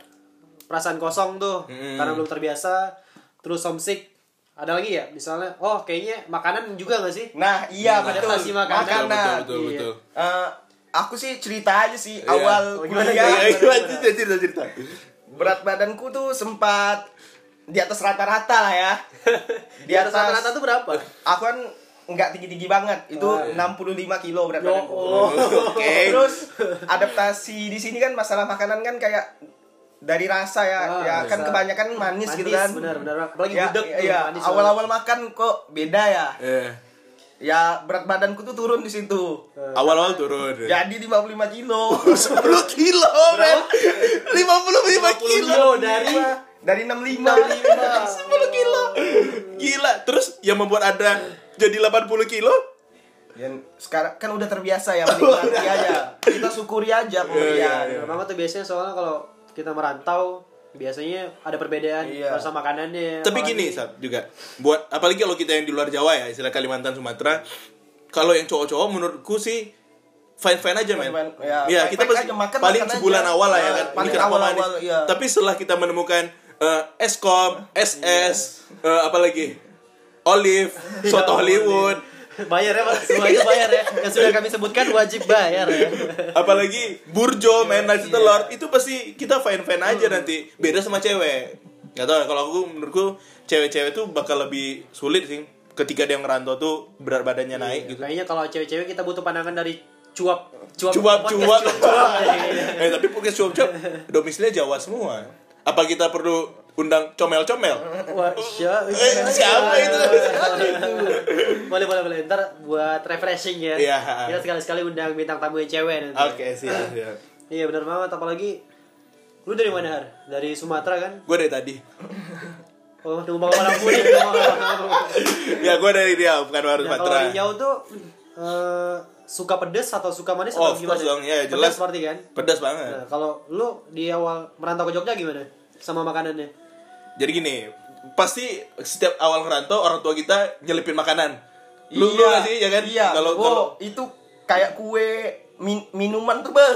perasaan kosong tuh
Mm.
karena belum terbiasa, terus homesick. Ada lagi ya? Misalnya, oh kayaknya makanan juga gak sih?
Nah, iya betul.
Adaptasi makanan.
Betul,
Makanan.
betul,
Iya.
betul.
Eh, aku sih cerita aja sih
Iya.
awal
Oh, gimana,
kuliah.
Iya, iya, lanjut, cerita cerita.
Berat badanku tuh sempat di atas rata-rata lah ya. (laughs)
Di atas rata-rata tuh berapa?
Aku kan nggak tinggi-tinggi banget. Itu
Oh,
65 kilo berat
Ya
badanku.
Allah. (laughs)
Oke.
Terus adaptasi di sini kan masalah makanan kan kayak dari rasa ya,
Ah,
ya kan kebanyakan manis, gitu kan.
benar benar. Apalagi
ya,
gudeg tuh
iya,
manis.
awal-awal makan kok beda ya.
Eh,
Ya berat badanku tuh turun di situ.
awal-awal turun.
Jadi 55 kilo. (laughs)
10 kilo, men. 55 kilo.
kilo dari
dari 65.
10 (laughs) kilo. Gila. Terus yang membuat Anda jadi 80 kilo?
Ya, sekarang kan udah terbiasa ya menikmati aja. Kita syukuri aja pemberian.
Iya, iya,
Memang tuh biasanya soalnya kalau kita merantau biasanya ada perbedaan
Iya.
rasa makanannya.
Tapi
apalagi-
gini, Sab, juga. Buat apalagi kalau kita yang di luar Jawa ya, istilah Kalimantan, Sumatera, kalau yang cowok-cowok menurutku sih fine-fine aja, men.
Ya,
Iya, kita pasti
makan-
paling
makan
sebulan
aja.
awal lah ya kan.
paling awal-awal,
manis?
iya.
Tapi setelah kita menemukan eh, eskom, SS, eh, apa lagi? Olive, soto Hollywood,
bayar ya Pak. semua itu bayar ya. Yang sudah kami sebutkan wajib bayar ya.
Apalagi burjo main nasi telur itu pasti kita fine fine aja nanti. Beda sama cewek. Nggak tahu kalau aku menurutku cewek-cewek tuh bakal lebih sulit sih. Ketika dia ngerantau tuh berat badannya naik gitu.
kayaknya kalau cewek-cewek kita butuh pandangan dari cuap cuap
cuap
podcast.
cuap.
Cuap kayaknya. (laughs)
eh tapi podcast cuap cuap domisilinya Jawa semua. Apa kita perlu undang comel comel
Wah, siapa?
Eh, siapa itu?
boleh, boleh, boleh. Ntar buat refreshing ya.
Iya.
Kita sekali-sekali undang bintang tamu yang cewek nanti.
oke siap siap
Iya, benar banget. Apalagi lu dari mana, Har? Dari Sumatera kan?
gue dari tadi
Oh, nunggu nih. nunggu makan malam. (laughs)
ya gue dari dia bukan baru
Nah, kalau
Sumatera
Riau tuh eh, suka pedes atau suka manis
Oh,
atau gimana?
dong. Ya,
Pedas
jelas.
berarti kan?
pedas banget
Nah, kalau lu di awal merantau ke Jogja gimana? Sama makanannya?
Jadi gini, pasti setiap awal ngerantau orang tua kita nyelipin makanan. Lu lu
iya,
nggak sih ya kan?
Iya.
Kalau
Wow,
kalau
itu kayak kue min- minuman tuh bang.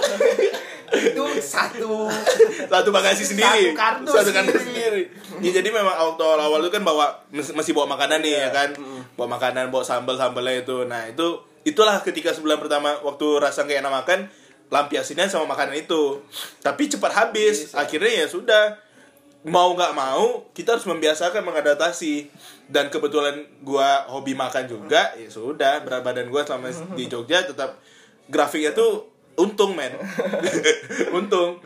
itu satu (laughs)
satu bagasi sendiri,
Satu kardus
satu kardus
sendiri.
sendiri. Ya, jadi memang waktu awal-awal itu kan bawa masih bawa makanan nih ya kan, bawa makanan, bawa sambal sambalnya itu. Nah itu itulah ketika sebulan pertama waktu rasa kayak enak makan, lampiasinnya sama makanan itu. Tapi cepat habis. Akhirnya ya sudah mau nggak mau kita harus membiasakan mengadaptasi dan kebetulan gua hobi makan juga ya sudah berat badan gua selama di Jogja tetap grafiknya tuh untung men (laughs) untung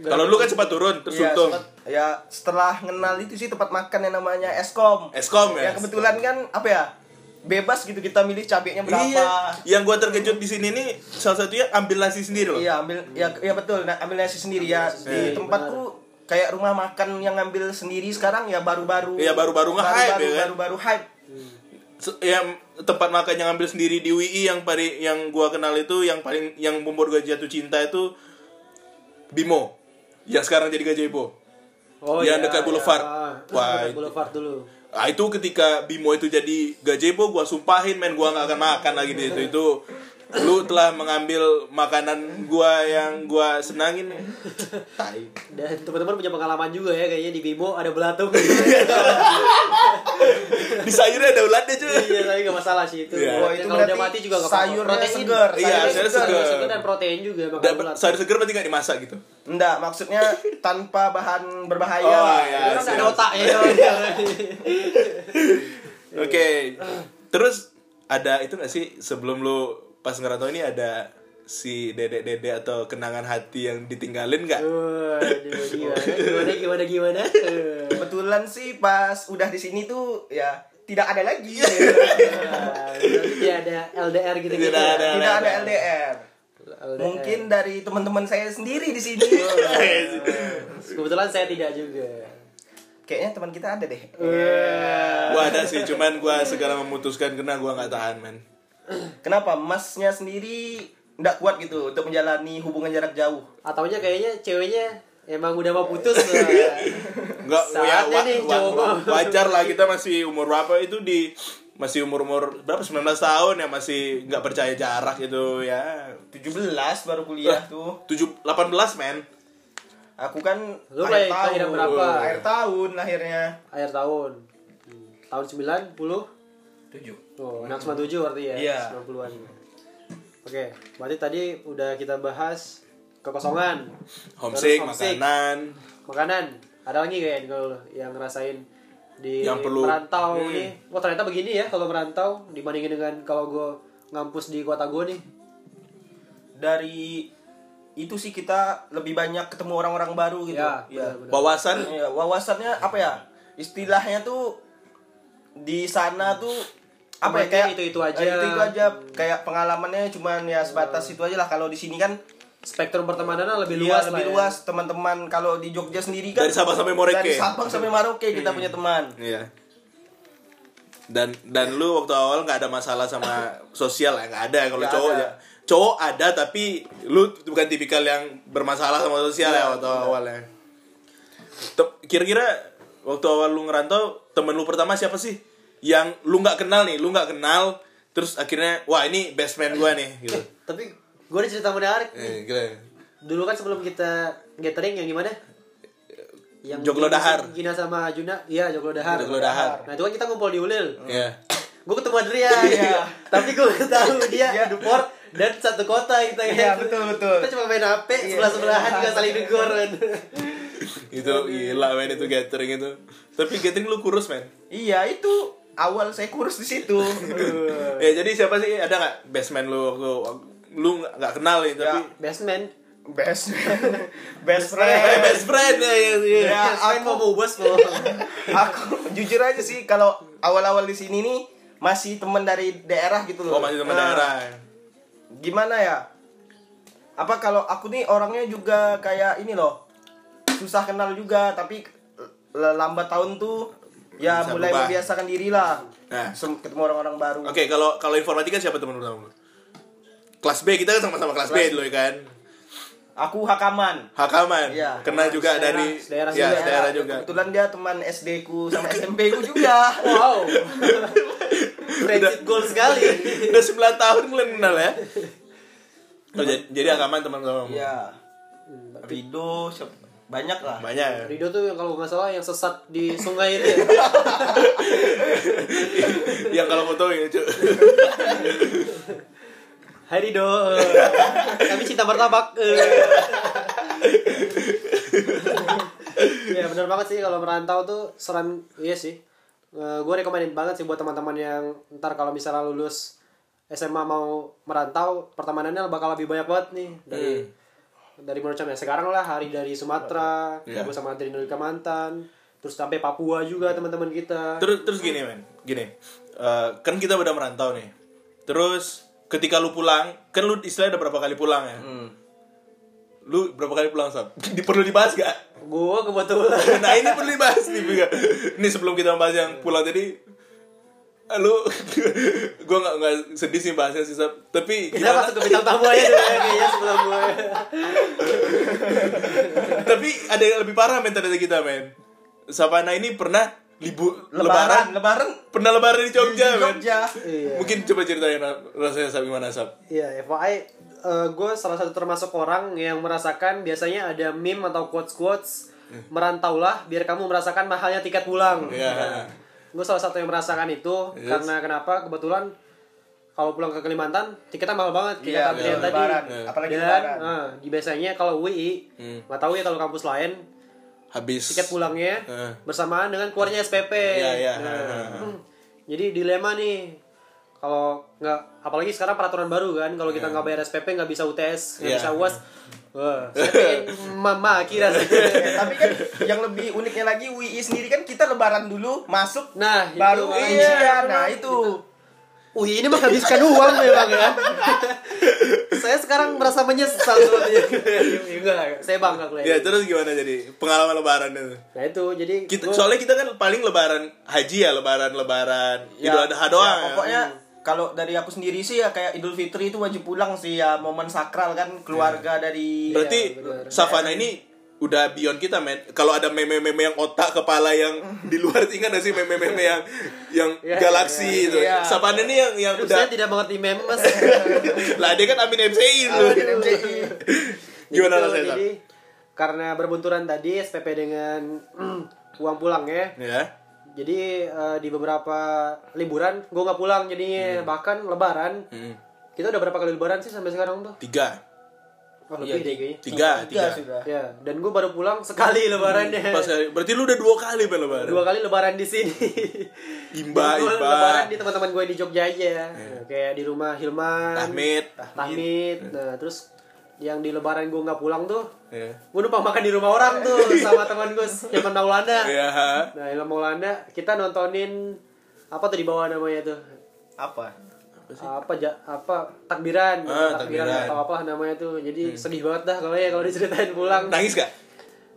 kalau lu kan cepat turun terus
Iya,
untung
sempat- ya setelah kenal itu sih tempat makan yang namanya Eskom.
Eskom ya
Yang kebetulan kan apa ya? Bebas gitu kita milih cabenya berapa.
iya yang gua terkejut di sini nih salah satunya ambil nasi sendiri loh
Iya, ambil ya ya betul. Nah, ambil nasi sendiri ya. Di tempatku kayak rumah makan yang ngambil sendiri sekarang ya baru-baru.
Iya, baru-baru nge-hype
baru-baru,
ya kan?
Baru-baru hype.
Se- yang tempat makan yang ambil sendiri di WI yang paling yang gua kenal itu yang paling yang membuat gua jatuh cinta itu Bimo yang sekarang jadi gazebo
Oh
Yang
iya,
dekat Boulevard.
iya.
Wah,
Dekat
itu-
Boulevard dulu.
Ah itu ketika Bimo itu jadi gazebo gua sumpahin men gua nggak akan makan lagi di situ itu lu telah mengambil makanan gua yang gua senangin tai
Dan teman-teman punya pengalaman juga ya kayaknya di Bimo ada belatung.
di sayurnya ada ulatnya cuy
iya tapi gak masalah sih itu
Iya.
Wah,
Dan
itu
kalau udah mati juga gak
sayurnya
protein
segar,
Iya, sayurnya segar.
segar dan protein juga makan ulat
sayur segar berarti nggak dimasak gitu
Enggak, maksudnya tanpa bahan berbahaya
Oh,
lah.
iya.
orang
siap.
ada otaknya
oke terus ada itu nggak sih sebelum lu pas ngerantau ini ada si dedek dedek atau kenangan hati yang ditinggalin nggak
Waduh, gimana gimana gimana gimana
Kebetulan sih pas udah di sini tuh ya tidak ada lagi.
Nah, berarti dia ada LDR gitu gitu
Tidak ada.
tidak ada LDR.
LDR.
Mungkin dari teman-teman saya sendiri di sini.
kebetulan saya tidak juga
Kayaknya teman kita ada deh.
gua ada sih cuman gua segala memutuskan karena gua nggak tahan men
Kenapa? Masnya sendiri nggak kuat gitu untuk menjalani hubungan jarak jauh.
ataunya kayaknya ceweknya emang udah mau putus (laughs)
nggak ya wa-
nih,
wa- wa- wajar lah kita masih umur berapa itu di masih umur umur berapa 19 tahun ya masih nggak percaya jarak gitu ya
17 baru kuliah tuh.
tujuh 18 men
Aku kan
Lu
akhir tahun.
berapa?
Akhir tahun lahirnya.
akhir tahun Hmm. tahun 90
7.
oh anak 97 berarti ya
Iya.
90-an oke berarti tadi udah kita bahas kekosongan
homesick,
homesick.
makanan
makanan ada lagi kayak kalau yang ngerasain di
Yang perlu-
merantau
Hmm.
nih oh ternyata begini ya kalau merantau dibandingin dengan kalau gue ngampus di kota gue nih
Dari itu sih kita lebih banyak ketemu orang-orang baru gitu.
ya
Iya.
benar-benar.
wawasan
Ya, wawasannya apa ya? Istilahnya tuh di sana tuh apa ya kayak
itu-itu aja.
itu itu aja kayak pengalamannya cuman ya sebatas itu aja lah kalau di sini kan
spektrum pertemanannya lebih
iya,
luas
lebih
lah ya.
luas teman-teman kalau di Jogja sendiri kan
Dari Sabang sampai Merauke.
dari Sabang sampai Merauke kita punya teman
Iya. Dan dan lu waktu awal nggak ada masalah sama (laughs) sosial ya nggak ada kalau cowok
ada.
ya. Cowok ada tapi lu bukan tipikal yang bermasalah sama sosial ya
Iya,
waktu
benar.
awal ya. Te- Kira-kira waktu awal lu ngerantau temen lu pertama siapa sih? Yang lu nggak kenal nih, lu nggak kenal terus akhirnya wah ini best friend gua nih gitu.
Eh, tapi gue ada cerita menarik
Eh, gila.
dulu kan sebelum kita gathering yang gimana yang
Joglo Dahar.
Gina sama Juna iya Joglo Dahar
Joglo Dahar.
nah itu kan kita ngumpul di Ulil
Iya.
gue ketemu Adrian
Iya.
tapi gue gak tahu (laughs) dia
Iya.
Duport dan satu kota kita
Iya, betul, betul.
kita cuma main HP sebelah sebelahan juga saling negor kan
itu gila men itu gathering itu. Tapi gathering lu kurus men.
iya itu awal saya kurus di situ (laughs)
Ya jadi siapa sih? Ada nggak? Best man lu waktu lu nggak kenal nih tapi
best (laughs) man
best best friend.
best friend ya ya, ya.
Ya, aku-
mau mau bos (laughs)
aku jujur aja sih kalau awal-awal di sini nih masih teman dari daerah gitu loh.
Oh masih teman
Nah,
daerah.
gimana ya? Apa kalau aku nih orangnya juga kayak ini loh susah kenal juga tapi lambat tahun tuh ya
Bisa
mulai
berubah.
membiasakan diri lah
Nah.
Ketemu orang-orang baru
Oke kalau kalau informatika siapa teman pertama lu? Kelas B kita kan sama-sama kelas, B dulu ya kan.
aku hakaman
Hakaman.
Iya.
Kena juga dari
sedaerah
ya,
juga.
sedaerah juga.
kebetulan dia teman SD ku sama SMP ku (laughs) juga
wow (laughs) friendship goal sekali (laughs)
Udah 9 tahun mulai kenal ya. Oh, jadi, jadi Hakaman teman-teman.
Iya Rido siap- banyak lah.
Banyak. Ya.
Rido tuh yang kalau nggak salah yang sesat di sungai itu ya? (laughs)
Yang kalau foto ya, Cuk.
Hai Rido. Kami cinta martabak. Ya benar banget sih kalau merantau tuh seram iya sih. Gue rekomenin banget sih buat teman-teman yang ntar kalau misalnya lulus SMA mau merantau pertemanannya bakal lebih banyak banget nih dari dari mana ya sekarang lah hari dari Sumatera
Iya.
gue sama dari Kalimantan terus sampai Papua juga teman-teman kita
Terus terus gini men, gini. Eh, kan kita udah merantau nih. Terus ketika lu pulang, kan lu istilahnya udah berapa kali pulang ya?
Hmm.
Lu berapa kali pulang? Di (laughs) perlu dibahas gak?
gue kebetulan (laughs)
nah ini perlu dibahas nih. Ini sebelum kita bahas yang pulang tadi, lu (laughs) gue nggak nggak sedih sih bahasnya sih sab. Tapi
kita
gimana?
masuk ke bintang tamu aja dulu ya kayaknya sebelum gue (laughs)
Tapi ada yang lebih parah men dari kita men. Savana ini pernah libur
lebaran
lebaran,
lebaran
pernah lebaran di Jogja,
di
men.
Jogja
Iya.
Mungkin coba ceritain rasanya sab gimana sab?
Iya, FYI, gue salah satu termasuk orang yang merasakan biasanya ada meme atau quotes quotes merantaulah biar kamu merasakan mahalnya tiket pulang.
Iya.
Gue salah satu yang merasakan itu
Yes.
karena kenapa kebetulan kalau pulang ke Kalimantan tiketnya mahal banget kita
Iya,
antrian
betul.
tadi
Lebaran.
Iya.
Apalagi
dan
lebaran.
nah, di biasanya kalau UI
Hmm.
nggak tahu ya kalau kampus lain
habis
tiket pulangnya
Eh.
bersamaan dengan keluarnya SPP
Iya, iya.
Nah,
Heeh. (laughs)
hmm. jadi dilema nih kalau nggak apalagi sekarang peraturan baru kan kalau kita nggak bayar SPP nggak bisa UTS nggak
Iya.
bisa uas wah mama kira (laughs)
tapi kan yang lebih uniknya lagi UI sendiri kan kita lebaran dulu masuk
Nah, itu
baru
makanya.
ujian. Nah, itu.
Wih ini menghabiskan uang memang ya. (laughs) saya sekarang merasa menyesal. (laughs) Enggak, saya bangga kuliah.
ya terus gimana jadi pengalaman lebaran itu
Nah itu jadi
kita
gua-
soalnya kita kan paling lebaran haji ya lebaran lebaran
Ya,
idul adha doang
ya,
ya.
Kalau dari aku sendiri sih ya kayak Idul Fitri itu wajib pulang sih ya momen sakral kan keluarga dari
berarti
benar.
savana ini udah beyond kita men kalau ada meme-meme yang otak kepala yang di luar ingat gak sih meme-meme yang yang
Iya,
galaksi
iya,
itu
iya.
savana ini yang yang
Aduh,
udah
saya tidak mengerti meme mas. (laughs)
lah dia kan amin MCI itu (laughs) gimana rasanya
karena berbenturan tadi SPP dengan (clears throat) uang pulangnya.
ya
Jadi eh, di beberapa liburan gue nggak pulang jadinya bahkan lebaran.
Hmm.
Kita udah berapa kali lebaran sih sampai sekarang tuh?
tiga
Oh,
Iya,
lebih deh kayaknya.
tiga
Tiga
tiga
sudah.
Ya, dan gue baru pulang sekali lebarannya.
pas kali berarti lu udah dua kali men lebaran
Dua kali lebaran di sini.
Imba, imba.
Lebaran di teman-teman gue di Jogja aja. Nah, Kayak di rumah Hilman.
Tahmid.
Tahmid. Nah, terus yang di lebaran gue nggak pulang tuh,
ya
gue numpang makan di rumah orang tuh (laughs) sama teman gue Hilman Maulana.
ya
Nah, Hilman Maulana kita nontonin apa tuh di bawah namanya tuh?
Apa?
apa ja, apa takbiran,
Ah,
takbiran,
takbiran.
atau apa namanya tuh. Jadi sedih banget dah kalau ya kalau diceritain pulang.
nangis gak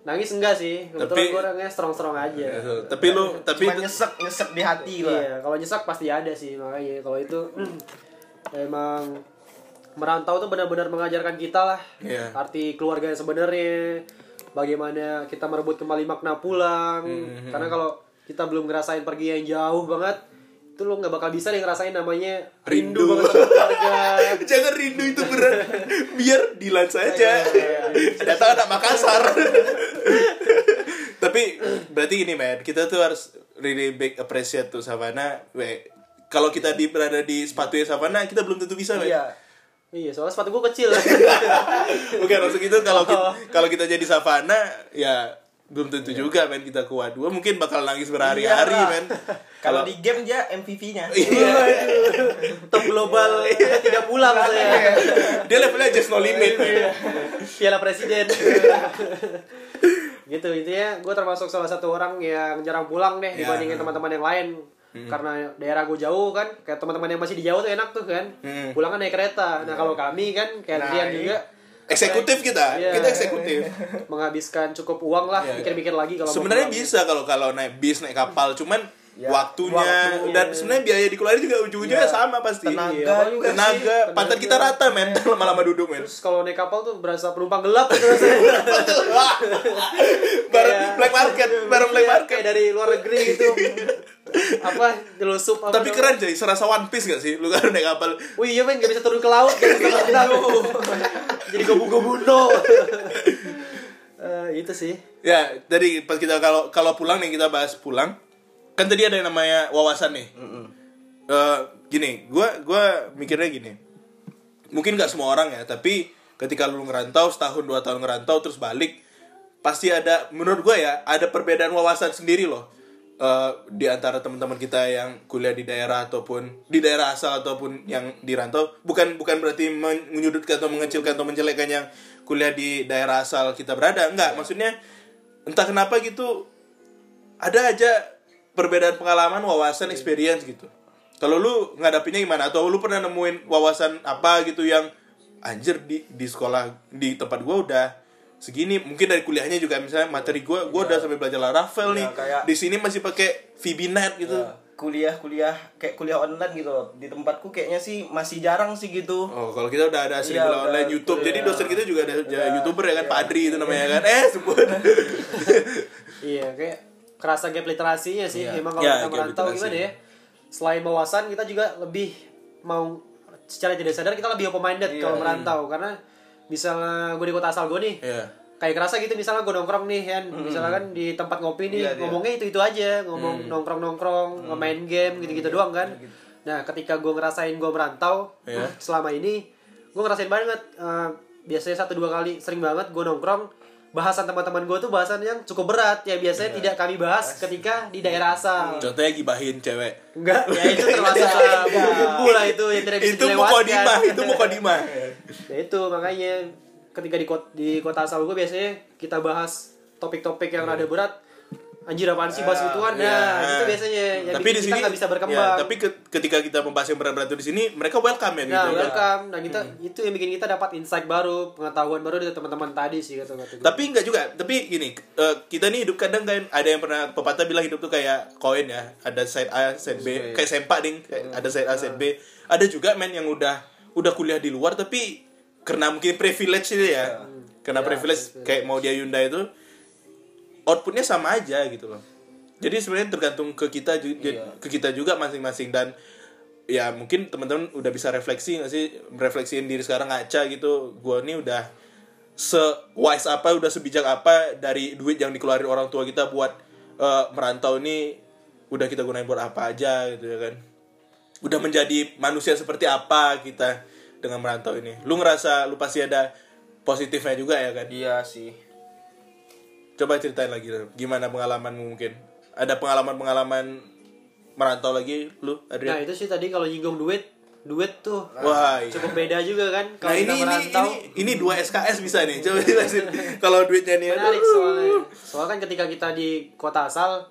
Nangis enggak sih? Kebetulan
Tapi-
gue orangnya strong-strong aja.
tapi lu tapi
Cuma nyesek nyesek di hati lah.
Iya, kalau nyesek pasti ada sih makanya kalau itu (clears throat) emang merantau tuh benar-benar mengajarkan kita lah
Iya.
arti keluarga yang sebenarnya, bagaimana kita merebut kembali makna pulang.
Hmm,
Karena kalau kita belum ngerasain pergi yang jauh banget, itu lo nggak bakal bisa nih ngerasain namanya
Rindu.
rindu, banget sama keluarga. (laughs)
Jangan rindu itu berat. Biar Dilan saja. Datang anak Makassar. (laughs) Tapi berarti gini men, kita tuh harus really big appreciate tuh Savana. We, kalau kita di berada di sepatunya Savana, kita belum tentu bisa men.
Iya.
Iya, soalnya sepatu gue kecil. (laughs)
Bukan maksud itu kalau kita,
Oh.
kalau kita jadi Savana ya belum tentu juga men kita kuat dua mungkin bakal nangis berhari-hari
Iya,
men (laughs)
Kalau di game dia MVP-nya.
iya
Top global (laughs) tidak pulang saya.
dia levelnya just no limit
Piala Presiden. gitu intinya gue termasuk salah satu orang yang jarang pulang deh
Ya.
dibandingin teman-teman yang lain karena daerah gue jauh kan kayak teman-teman yang masih di jauh tuh enak tuh kan.
Hmm.
pulang kan naik kereta. Nah kalau kami kan kayak
Nah,
Adrian
iya.
juga.
Eksekutif kita.
Iya.
kita eksekutif.
Menghabiskan cukup uang lah
Iya.
mikir-mikir lagi kalau
sebenarnya bisa kalau kalau naik bis naik kapal. Cuman
Ya,
waktunya,
waktunya.
dan sebenarnya biaya dikeluarin juga ujung-ujungnya
Ya,
sama pasti.
Tenaga
Iya,
juga sih.
tenaga pantat kita rata men. (laughs) Lama-lama duduk men.
Terus kalau naik kapal tuh berasa penumpang gelap gitu (laughs)
bareng
Kayak-
black market bareng black
Iya,
market.
kayak dari luar negeri gitu. Apa nyelusup apa
tapi
namanya.
keren jadi serasa one piece gak sih? Lu kan naik kapal.
Wih iya men. Gak bisa turun ke laut gak bisa berenang (laughs) Jadi gobu-gobu no Eh, Itu sih.
Ya, tadi pas kita kalau kalau pulang nih kita bahas pulang. Kan tadi ada yang namanya wawasan nih. Eh, gini, gua gua mikirnya gini. Mungkin gak semua orang ya, tapi ketika lu ngerantau setahun dua tahun ngerantau terus balik, pasti ada menurut gua ya ada perbedaan wawasan sendiri loh. Eh, di antara teman-teman kita yang kuliah di daerah ataupun di daerah asal ataupun yang di rantau bukan bukan berarti men- menyudutkan atau mengecilkan atau menjelekkan yang kuliah di daerah asal kita berada enggak maksudnya entah kenapa gitu ada aja perbedaan pengalaman wawasan experience gitu. Kalau lu ngadapinnya gimana? Atau lu pernah nemuin wawasan apa gitu yang anjir di di sekolah di tempat gua udah segini. Mungkin dari kuliahnya juga misalnya materi gua gua udah sampai belajar Laravel nih.
Ya, kayak-
di sini masih pakai VBNet gitu.
Ya, kuliah-kuliah kayak kuliah online gitu di tempatku kayaknya sih masih jarang sih gitu.
Oh, kalau kita udah ada
Iya,
kuliah
udah,
online YouTube.
udah.
Jadi dosen kita juga ada
Udah,
YouTuber ya kan,
iya.
Padri itu namanya kan. Eh, sebut. (laughs)
Iya kayak kerasa gap literasinya sih.
Iya.
Emang kalau
Ya,
kita merantau gimana ya? Selain wawasan kita juga lebih mau Secara tidak sadar kita lebih open minded
Iya,
kalau
iya.
merantau. Karena misalnya gue di kota asal gue nih
Iya.
kayak kerasa gitu misalnya gue nongkrong nih kan misalnya kan di tempat ngopi nih
Iya, iya.
ngomongnya itu itu aja. Ngomong nongkrong nongkrong ngemain game gitu gitu doang kan. nah ketika gue ngerasain gue merantau
Iya.
selama ini gue ngerasain banget. Eh, biasanya satu dua kali sering banget gue nongkrong bahasan teman-teman gue tuh bahasan yang cukup berat. Ya biasanya
Iya.
tidak kami bahas ketika di daerah asal.
Contohnya gibahin cewek.
enggak ya itu termasuk bumbu lah itu yang tidak bisa
Itu
dilewatkan.
Mukodimah, itu mukodimah.
ya itu makanya ketika di kota, di kota asal gue biasanya kita bahas topik-topik yang rada berat anjir apaan sih bahas ituan nah
Ya.
itu biasanya. Yang
tapi di sini
nggak bisa berkembang.
ya, tapi ke- ketika kita membahas yang berat-berat itu di sini, mereka welcome ya
nah
gitu.
welcome. Nah kita itu yang bikin kita dapat insight baru pengetahuan baru dari teman-teman tadi sih kata kata
Tapi enggak juga, tapi gini, eh, kita nih hidup kadang kan ada yang pernah pepatah bilang hidup tuh kayak koin ya, ada side A, side B, kayak sempak ding, kayak ada side A, side B. Ada juga men yang udah udah kuliah di luar tapi karena mungkin privilege itu ya. Karena
Ya,
privilege. kayak mau dia Hyundai itu outputnya sama aja gitu loh. Jadi sebenarnya tergantung ke kita
Iya.
ke kita juga masing-masing dan ya mungkin teman-teman udah bisa refleksi nggak sih refleksiin diri sekarang ngaca gitu gua nih udah se wise apa udah sebijak apa dari duit yang dikeluarin orang tua kita buat eh, merantau ini udah kita gunain buat apa aja gitu ya kan udah menjadi manusia seperti apa kita dengan merantau ini lu ngerasa lu pasti ada positifnya juga ya kan
Iya sih.
Coba ceritain lagi gimana pengalamanmu mungkin ada pengalaman-pengalaman merantau lagi lu
nah
Adrian
itu sih tadi kalau nyinggung duit duit tuh
wah iya.
cukup beda juga kan
Nah
kalau
ini
kita
ini
merantau
ini ini dua SKS bisa nih. Coba jelasin (laughs) kalau duitnya nih.
menarik soalnya soalnya kan ketika kita di kota asal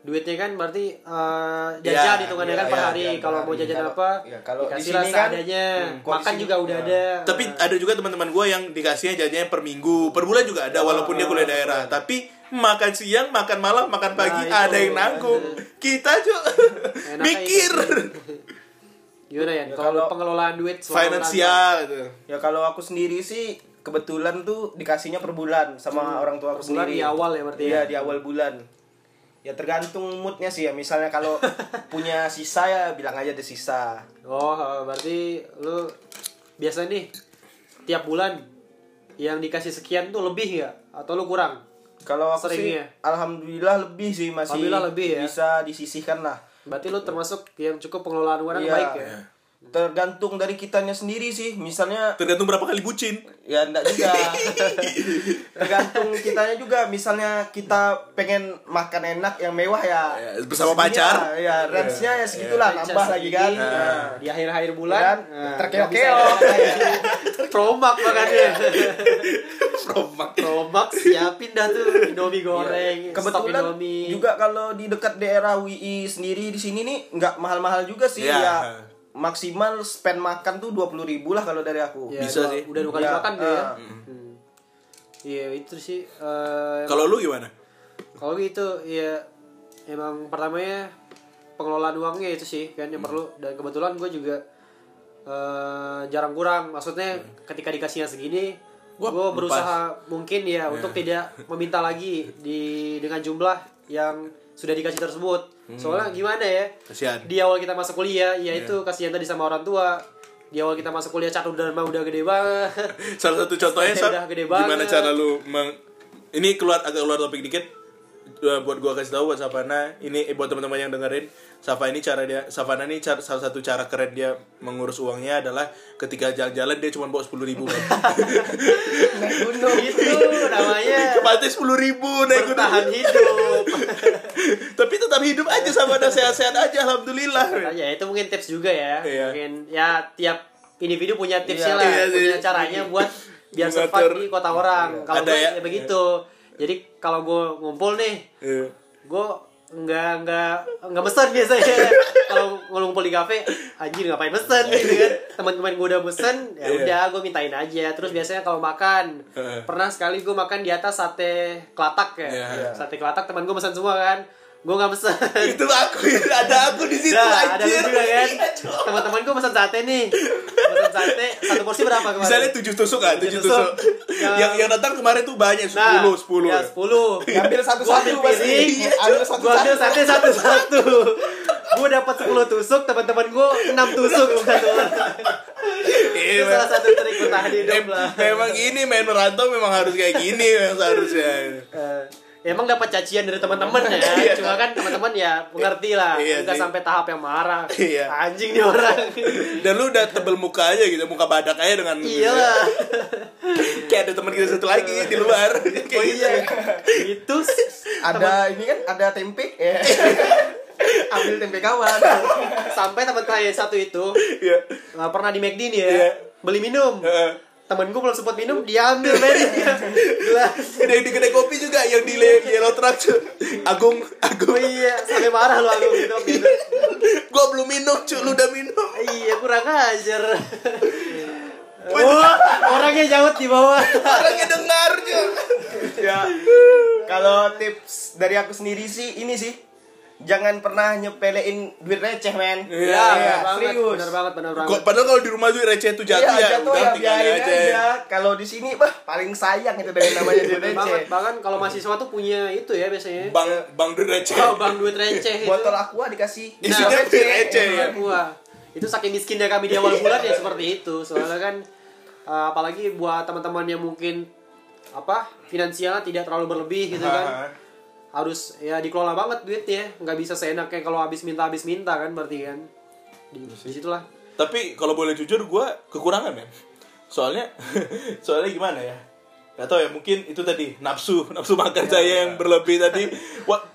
duitnya kan berarti eh, jajan
Ya,
hitungannya
ya,
kan per
ya,
hari
ya,
kalau mau jajan
Kalau-
apa
ya, kalau di
dikasih
sini
lah
kan,
seadanya
hmm,
makan juga udah
ya.
ada
Tapi ada juga teman-teman gue yang dikasihnya jajannya per minggu, per bulan juga ada walaupun dia kuliah daerah. Tapi makan siang, makan malam, makan pagi
Nah,
ada
itu.
yang nanggung. Kita cuy mikir
itu. (laughs) gimana ya
Ya,
kalau
kalau
pengelolaan duit
finansial gitu.
Ya kalau aku sendiri sih kebetulan tuh dikasihnya per bulan sama orang tua aku
Per bulan
sendiri.
di awal ya berarti ya?
Iya, di awal bulan. Ya tergantung moodnya sih ya. Misalnya kalau (laughs) punya sisa ya bilang aja ada sisa.
oh eh, berarti lu biasa nih tiap bulan yang dikasih sekian tuh lebih ya atau lu kurang
Kalau aku
Seringnya?
sih alhamdulillah lebih sih masih
Alhamdulillah lebih ya?
bisa disisihkan lah.
berarti lu termasuk yang cukup pengelolaan uang
Iya.
baik ya
Tergantung dari kitanya sendiri sih. Misalnya
Tergantung berapa kali bucin.
ya enggak juga. (laughs) Tergantung kitanya juga. Misalnya kita pengen makan enak yang mewah ya.
Ya, bersama
segini
pacar.
lah, Ya, range-nya ya segitulah
Range
nambah lagi kan.
segini,
Nah.
di akhir-akhir
Ya
bulan
kan?
nah,
Terkeok-keok.
promak makanya (laughs)
Promak.
promak siapin dah tuh indomie goreng
Iya. Kebetulan
indomie
juga kalau di dekat daerah WI sendiri di sini nih nggak mahal-mahal juga sih
Iya.
ya. Maksimal spend makan tuh 20.000 ribu lah kalau dari aku.
Ya,
Bisa
dua-
sih.
udah dua kali
Ya,
makan tuh ya
ah.
Hmm. iya itu sih eh,
Kalau lu gimana?
kalau gitu ya emang pertamanya pengelolaan uangnya itu sih kan yang perlu dan kebetulan gue juga eh, jarang kurang maksudnya ketika dikasihnya segini gue berusaha mungkin ya untuk tidak meminta lagi di dengan jumlah yang sudah dikasih tersebut. Soalnya gimana ya?
Kasihan.
di awal kita masuk kuliah ya itu kasihan tadi sama orang tua. Di awal kita masuk kuliah catur dan mah udah gede banget. (laughs)
Salah satu contohnya
udah gede
gimana
banget.
cara lu meng ini keluar agak keluar topik dikit Eh, buat gua kasih tahu buat Savana ini eh, buat teman-teman yang dengerin Safa ini cara dia Savana ini cara, salah satu cara keren dia mengurus uangnya adalah ketika jalan-jalan dia cuma bawa sepuluh ribu (laughs)
Naik gunung.
itu namanya
Kepatnya sepuluh ribu naik gunung.
bertahan hidup (laughs)
Tapi tetap hidup aja Savana sehat-sehat aja alhamdulillah.
ya itu mungkin tips juga ya
Iya.
mungkin ya tiap individu punya tipsnya
Iya,
lah
iya
punya caranya buat biar survive di kota orang kalau
Ada ya.
ya begitu jadi kalau gue ngumpul nih
Iya.
gue nggak nggak nggak mesen biasanya (laughs) kalau ngumpul di kafe anjir ngapain mesen gitu kan teman-teman gue udah mesen ya
Iya.
udah gue mintain aja terus biasanya kalau makan pernah sekali gue makan di atas sate kelatak ya
Iya.
sate kelatak teman gue mesen semua kan gue nggak mesen
Itu aku ada aku di situ
Nah, ada lu juga kan.
Iya.
Teman-teman gue pesan sate nih. Pesan sate, satu porsi berapa kemarin?
Misalnya tujuh tusuk kan, tujuh tusuk.
tusuk.
yang
Yang-
yang datang kemarin tuh banyak
Nah,
sepuluh, sepuluh.
Ya, 10.
Ambil
ambil
pasti.
piring,
Ambil satu-satu.
Gue ambil sate satu-satu. gue dapat 10 tusuk, teman-teman gue 6 tusuk satu orang. itu salah satu trik bertahan hidup lah
memang gini main merantau memang harus kayak gini yang seharusnya
Eh, ya emang dapat cacian dari teman-teman ya (laughs)
Iya.
cuma kan teman-teman ya mengerti lah
Iya
nggak sampai tahap yang marah
Iya.
anjing nih orang (laughs)
dan lu udah tebel muka aja gitu muka badak aja dengan (laughs)
iya lah
kayak ada teman kita satu lagi di luar kayak
oh
gitu.
iya itu
ada ini kan ada tempe ya. ambil tempe kawan
sampai teman klien satu itu
Iya.
nggak pernah di McD nih ya
Iya.
beli minum
Heeh.
Temen gue belum sempat minum dia ambil men (laughs) gelas
Ada yang di kedai kopi juga yang di yellow truck. Agung, Agung.
oh iya sampai marah lu aku gitu gitu
Gua belum minum, cu, lu udah minum.
iya kurang ajar (laughs) Wah, orangnya jauh di bawah.
Orangnya dengar, cu.
ya kalau tips dari aku sendiri sih ini sih jangan pernah nyepelein duit receh men
Iya,
Ya,
Iya,
benar banget,
serius
benar banget, benar banget.
Kok padahal kalau di rumah tuh receh tuh jatuh
iya,
ya,
jatuh ya biarin
aja.
aja. Kalau di sini bah paling sayang itu dari namanya duit
Bener banget.
receh.
Bahkan kalau mahasiswa tuh punya itu ya biasanya.
Bang, bang duit receh.
Oh, bang duit receh itu.
Botol aqua dikasih
Isinya
duit
duit receh ya.
Gua. Itu saking miskinnya kami di awal bulan ya seperti itu. Soalnya kan uh, apalagi buat teman-teman yang mungkin apa finansialnya tidak terlalu berlebih gitu kan harus ya dikelola banget duitnya nggak bisa seenaknya kalau habis minta habis minta kan berarti kan di, di situlah
Tapi kalau boleh jujur, gue kekurangan men. Soalnya, (laughs) soalnya gimana ya? Gak tau ya, mungkin itu tadi nafsu, (laughs) nafsu makan saya yang berlebih tadi.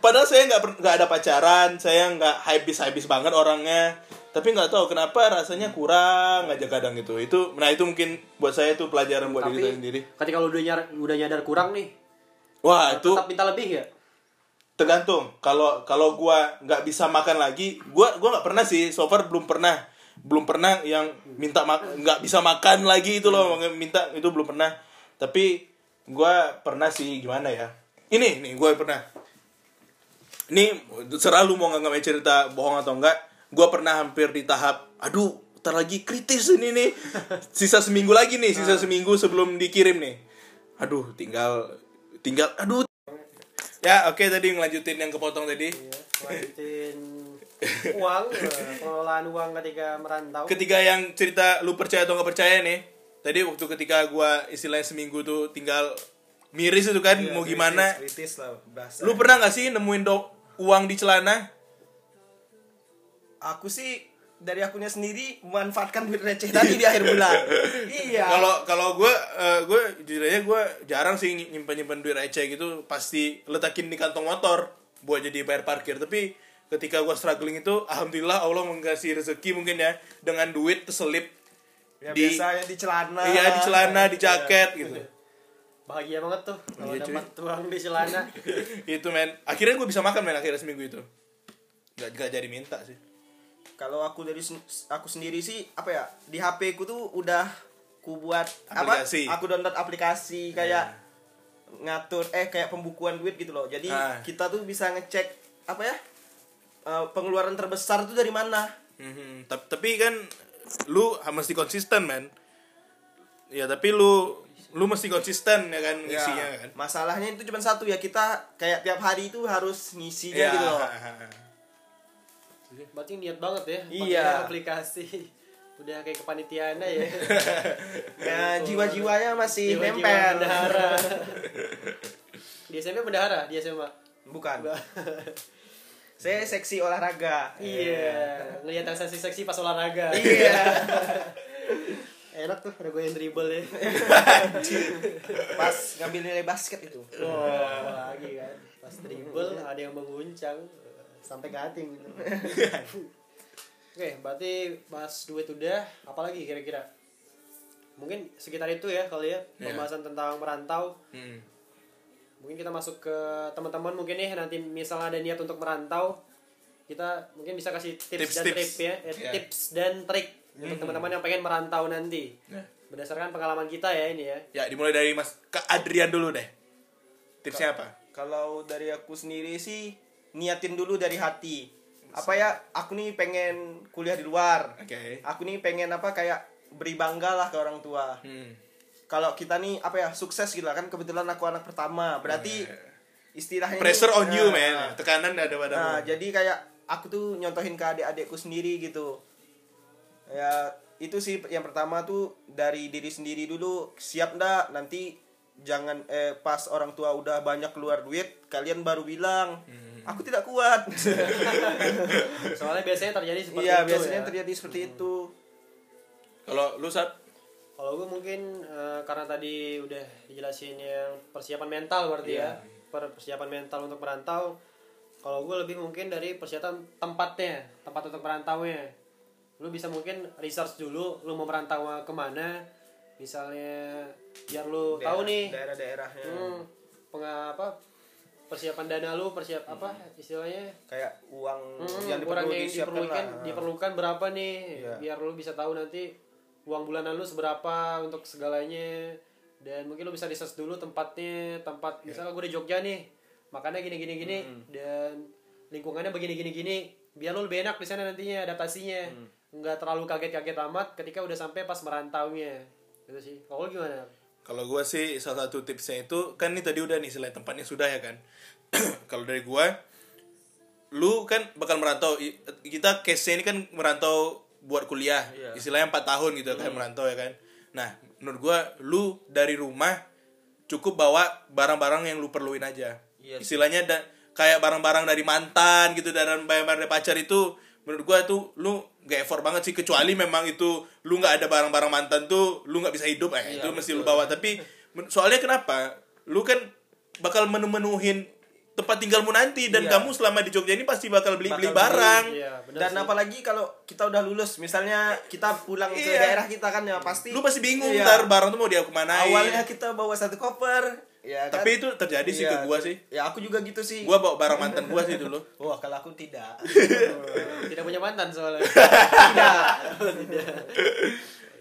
Padahal saya nggak nggak ada pacaran, saya nggak habis habis banget orangnya. Tapi nggak tahu kenapa rasanya kurang aja kadang itu. Itu, nah itu mungkin buat saya itu pelajaran buat diri saya
tapi
sendiri.
ketika lu udah nyadar, udah nyadar kurang nih
Wah itu
tetap minta lebih ya
tergantung. Kalau kalau gua nggak bisa makan lagi, gua gua nggak pernah sih. So far belum pernah, belum pernah yang minta nggak bisa makan lagi itu loh, minta itu belum pernah. Tapi gua pernah sih gimana ya? Ini nih gua pernah. Ini selalu mau nggak cerita bohong atau enggak, gua pernah hampir di tahap, aduh, ntar lagi kritis ini nih. (laughs) Sisa seminggu lagi nih, sisa seminggu sebelum dikirim nih. Aduh, tinggal tinggal aduh Ya, oke tadi ngelanjutin yang kepotong tadi.
lanjutin uang pengelolaan uang ketika merantau
Ketiga yang cerita lu percaya atau nggak percaya nih. Tadi waktu ketika gua istilahnya seminggu tuh tinggal miris itu kan mau gimana.
kritis lah bahasa
Lu pernah nggak sih nemuin do uang di celana?
aku sih dari akunya sendiri memanfaatkan duit receh tadi di akhir bulan. (laughs) Iya.
Kalau kalau gua eh, gua jujur aja gua jarang sih nyimpen nyimpen duit receh gitu. Pasti letakin di kantong motor buat jadi bayar parkir. Tapi ketika gua struggling itu alhamdulillah Allah mengasih rezeki mungkin ya dengan duit terselip
ya,
di-
biasanya di celana.
Iya di celana di jaket gitu.
Bahagia banget tuh kalau
Iya,
dapat uang di celana. (laughs)
Itu men. Akhirnya gue bisa makan men akhirnya seminggu itu. Nggak nggak jadi minta sih
kalau aku dari sen- aku sendiri sih apa ya di HP ku tuh udah ku buat
Aplikasi.
apa aku download aplikasi kayak ngatur eh kayak pembukuan duit gitu loh. Jadi
Ah.
kita tuh bisa ngecek apa ya eh, pengeluaran terbesar tuh dari mana.
Mhm. Tap- tapi kan lu mesti konsisten men. Ya tapi lu lu mesti konsisten ya kan
Ya,
isinya kan.
masalahnya itu cuma satu ya kita kayak tiap hari itu harus ngisinya
Ya,
gitu loh (laughs)
berarti niat banget ya
Iya.
aplikasi. (laughs) Udah kayak kepanitiaan ya. (laughs)
Ya jiwa-jiwanya masih
Jiwa-jiwa
nempel.
bendahara. (laughs) Di SMP bendahara? Di SMA
bukan. Saya seksi olahraga.
Iya ngelihat yang seksi-seksi pas olahraga.
Iya.
Enak tuh ada gue yang dribble ya.
Pas ngambil nilai basket itu.
Wah, lagi kan. Pas dribble ada yang menguncang sampai kating gitu (laughs) oke berarti pas duit udah apalagi kira-kira mungkin sekitar itu ya kali ya
Iya.
pembahasan tentang merantau
Hmm.
mungkin kita masuk ke teman-teman mungkin nih nanti misalnya ada niat untuk merantau kita mungkin bisa kasih tips,
Tips,
dan
tips.
trik ya Eh,
Ya.
tips dan trik untuk teman-teman yang pengen merantau nanti
Ya.
berdasarkan pengalaman kita ya ini ya
ya dimulai dari mas ke Adrian dulu deh tipsnya apa
kalau dari aku sendiri sih niatin dulu dari hati. Apa ya aku nih pengen kuliah di luar.
Oke.
Aku nih pengen apa kayak beri bangga lah ke orang tua.
Hmm.
kalau kita nih apa ya sukses gitu lah. Kan kebetulan aku anak pertama. Berarti istilahnya
pressure
nih,
on you
nah,
man. Tekanan ada padamu
Nah, jadi kayak aku tuh nyontohin ke adik-adikku sendiri gitu. Ya itu sih yang pertama tuh dari diri sendiri dulu. Siap ndak? Nanti jangan eh pas orang tua udah banyak keluar duit kalian baru bilang aku tidak kuat (laughs)
Soalnya biasanya terjadi seperti
iya
itu
biasanya
ya.
terjadi seperti itu
Kalau lu saat
Kalau gue mungkin eh, karena tadi udah dijelasin yang persiapan mental berarti
Iya.
ya. Per- Persiapan mental untuk merantau. Kalau gue lebih mungkin dari persiapan tempatnya, tempat untuk merantaunya. Lu bisa mungkin research dulu, lu mau merantau ke mana. Misalnya biar lu tahu nih
daerah-daerahnya
hmm, penga- apa persiapan dana lu, persiap apa istilahnya
kayak uang
Hmm,
yang diperlu
yang diperlukan
lah.
diperlukan berapa nih
Iya.
biar lu bisa tahu nanti uang bulanan lu seberapa untuk segalanya dan mungkin lu bisa research dulu tempatnya tempat
Iya.
misalnya gue di Jogja nih makannya gini gini gini
Hmm.
dan lingkungannya begini gini gini biar lu lebih enak di sana nantinya adaptasinya
Hmm.
nggak terlalu kaget-kaget amat ketika udah sampai pas merantaunya gitu sih kalau gimana
Kalau gua sih salah satu tipsnya itu kan ini tadi udah nih selain tempatnya sudah ya kan. (clears throat) Kalau dari gua lu kan bakal merantau kita case ini kan merantau buat kuliah
Iya.
istilahnya 4 tahun gitu kan merantau ya kan nah menurut gua lu dari rumah cukup bawa barang-barang yang lu perluin aja
Iya sih.
istilahnya da- kayak barang-barang dari mantan gitu dan barang-barang dari pacar itu menurut gua tuh lu gak effort banget sih kecuali memang itu lu nggak ada barang-barang mantan tuh lu nggak bisa hidup eh itu mesti lu bawa tapi soalnya kenapa lu kan bakal menu-menuhin tempat tinggalmu nanti dan
Iya.
kamu selama di Jogja ini pasti bakal beli beli
Bakal beli,
barang
iya
dan
sih.
apalagi kalau kita udah lulus misalnya kita pulang ke
Iya.
daerah kita kan ya pasti
lu pasti bingung
Iya.
ntar barang tuh mau dia kemanain
awalnya kita bawa satu koper ya kan?
tapi itu terjadi sih ke
Iya,
gua sih.
ya aku juga gitu sih.
Gua bawa barang mantan gua sih dulu. (laughs)
Wah kalau aku tidak. (laughs)
Tidak punya mantan soalnya.
Tidak. (laughs)
Tidak